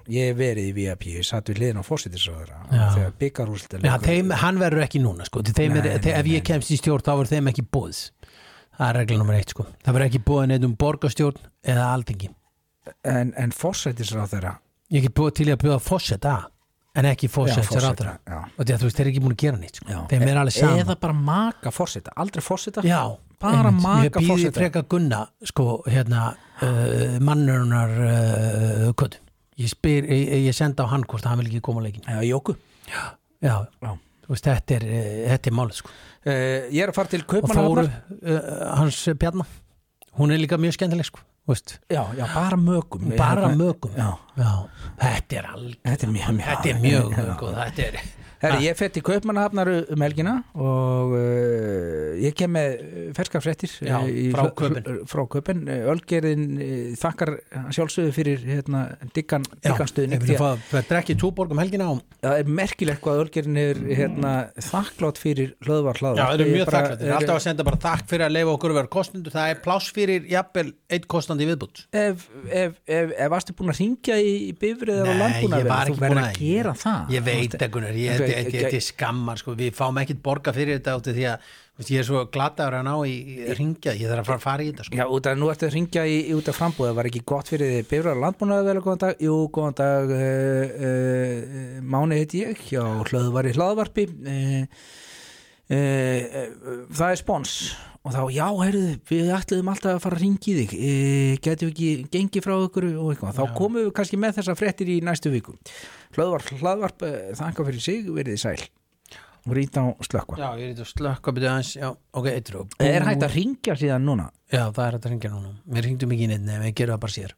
ég hef verið í VIP, ég satt við liðin á þeim, hann verður ekki núna sko. Þeim er, Nei, þeim, nei, ef ég kemst í stjórn þá verður þeim ekki bóðs það er regla nummer eitt sko. það verður ekki bóðin neitt um borgarstjórn eða alþingi. En, en fósitisraðara ég get búið til að bjóða fósetta en ekki já. veist, þeir eru ekki búin að gera neitt sko. Já. þeim er alveg saman eða bara maka fósita, aldrei Já, bara einmitt. maka ég býði freka gunna sko, hérna uh, mannurunar uh, köttu ég ég, ég senda á hann hvort hann vil ekki koma á leikin Já, Jóku. Já, Já. þú veist, þetta er, þetta er málið sko. Uh, ég er að fara til og Þóru, uh, hans Bjarnar hún er líka mjög skemmtileg sko þú veist, Já, já, bara mögum. Bara mögum. Já, þetta er alveg þetta er mjög, mjög þetta er mjög góð þetta er Herri, ég fett í Kaupmannahafnar um helgina og uh, ég kem með ferskar fréttir Já, uh, í frá hl- frá Köpen Ölgerðin þakkar sjálfsögðu fyrir hérna, diggan, diggan stuðning. við því erum að fá að drekki túborg um helgina og það er merkilegt hvað Ölgerðin er hérna, þakklátt fyrir hlöðvar hlaðvar Já, þeir eru mjög þakklætt, þeir eru alltaf að senda bara takk fyrir að leifa okkur að vera kostundur, það er pláss fyrir jafnvel eitt kostandi viðbútt ef, ef, ef, ef varstu búin að ringja í, í bifrið eða Nei, landbúna ég var þú ekki verður að gera það. Ég veit ekki, Gunnar, ég, þetta er skammar sko, við fáum ekkit borga fyrir þetta átti því að veist, ég er svo glataður að ná í í ringja, ég þarf að fara fara í þetta sko. Já, út af nú ertu að ringja í, í út af frambúð það var ekki gott fyrir þið bifrar landbúnaði vel góðan dag, jú, góðan dag. Uh, uh, Máni heiti ég. Hjá hlöðvar í hlaðvarpi. Uh, uh, uh, það er spons og þá, já, heyrðu, við ætluðum alltaf að fara að ringi þig. Uh, getum við ekki gengið frá ykkur og eitthvað, þá komum við kannski með þessar fréttir í næstu viku. Hlöðvar, hlaðvarp, uh, þakka fyrir sig verið sæl. Og rýta á slökkva. Já, ég er eitthvað slökk að byrja aðeins, já, ok, eitru Er hægt að ringja síðan núna? Já, það er hægt að ringja núna, við ringdum ekki inn við gerum það bara sér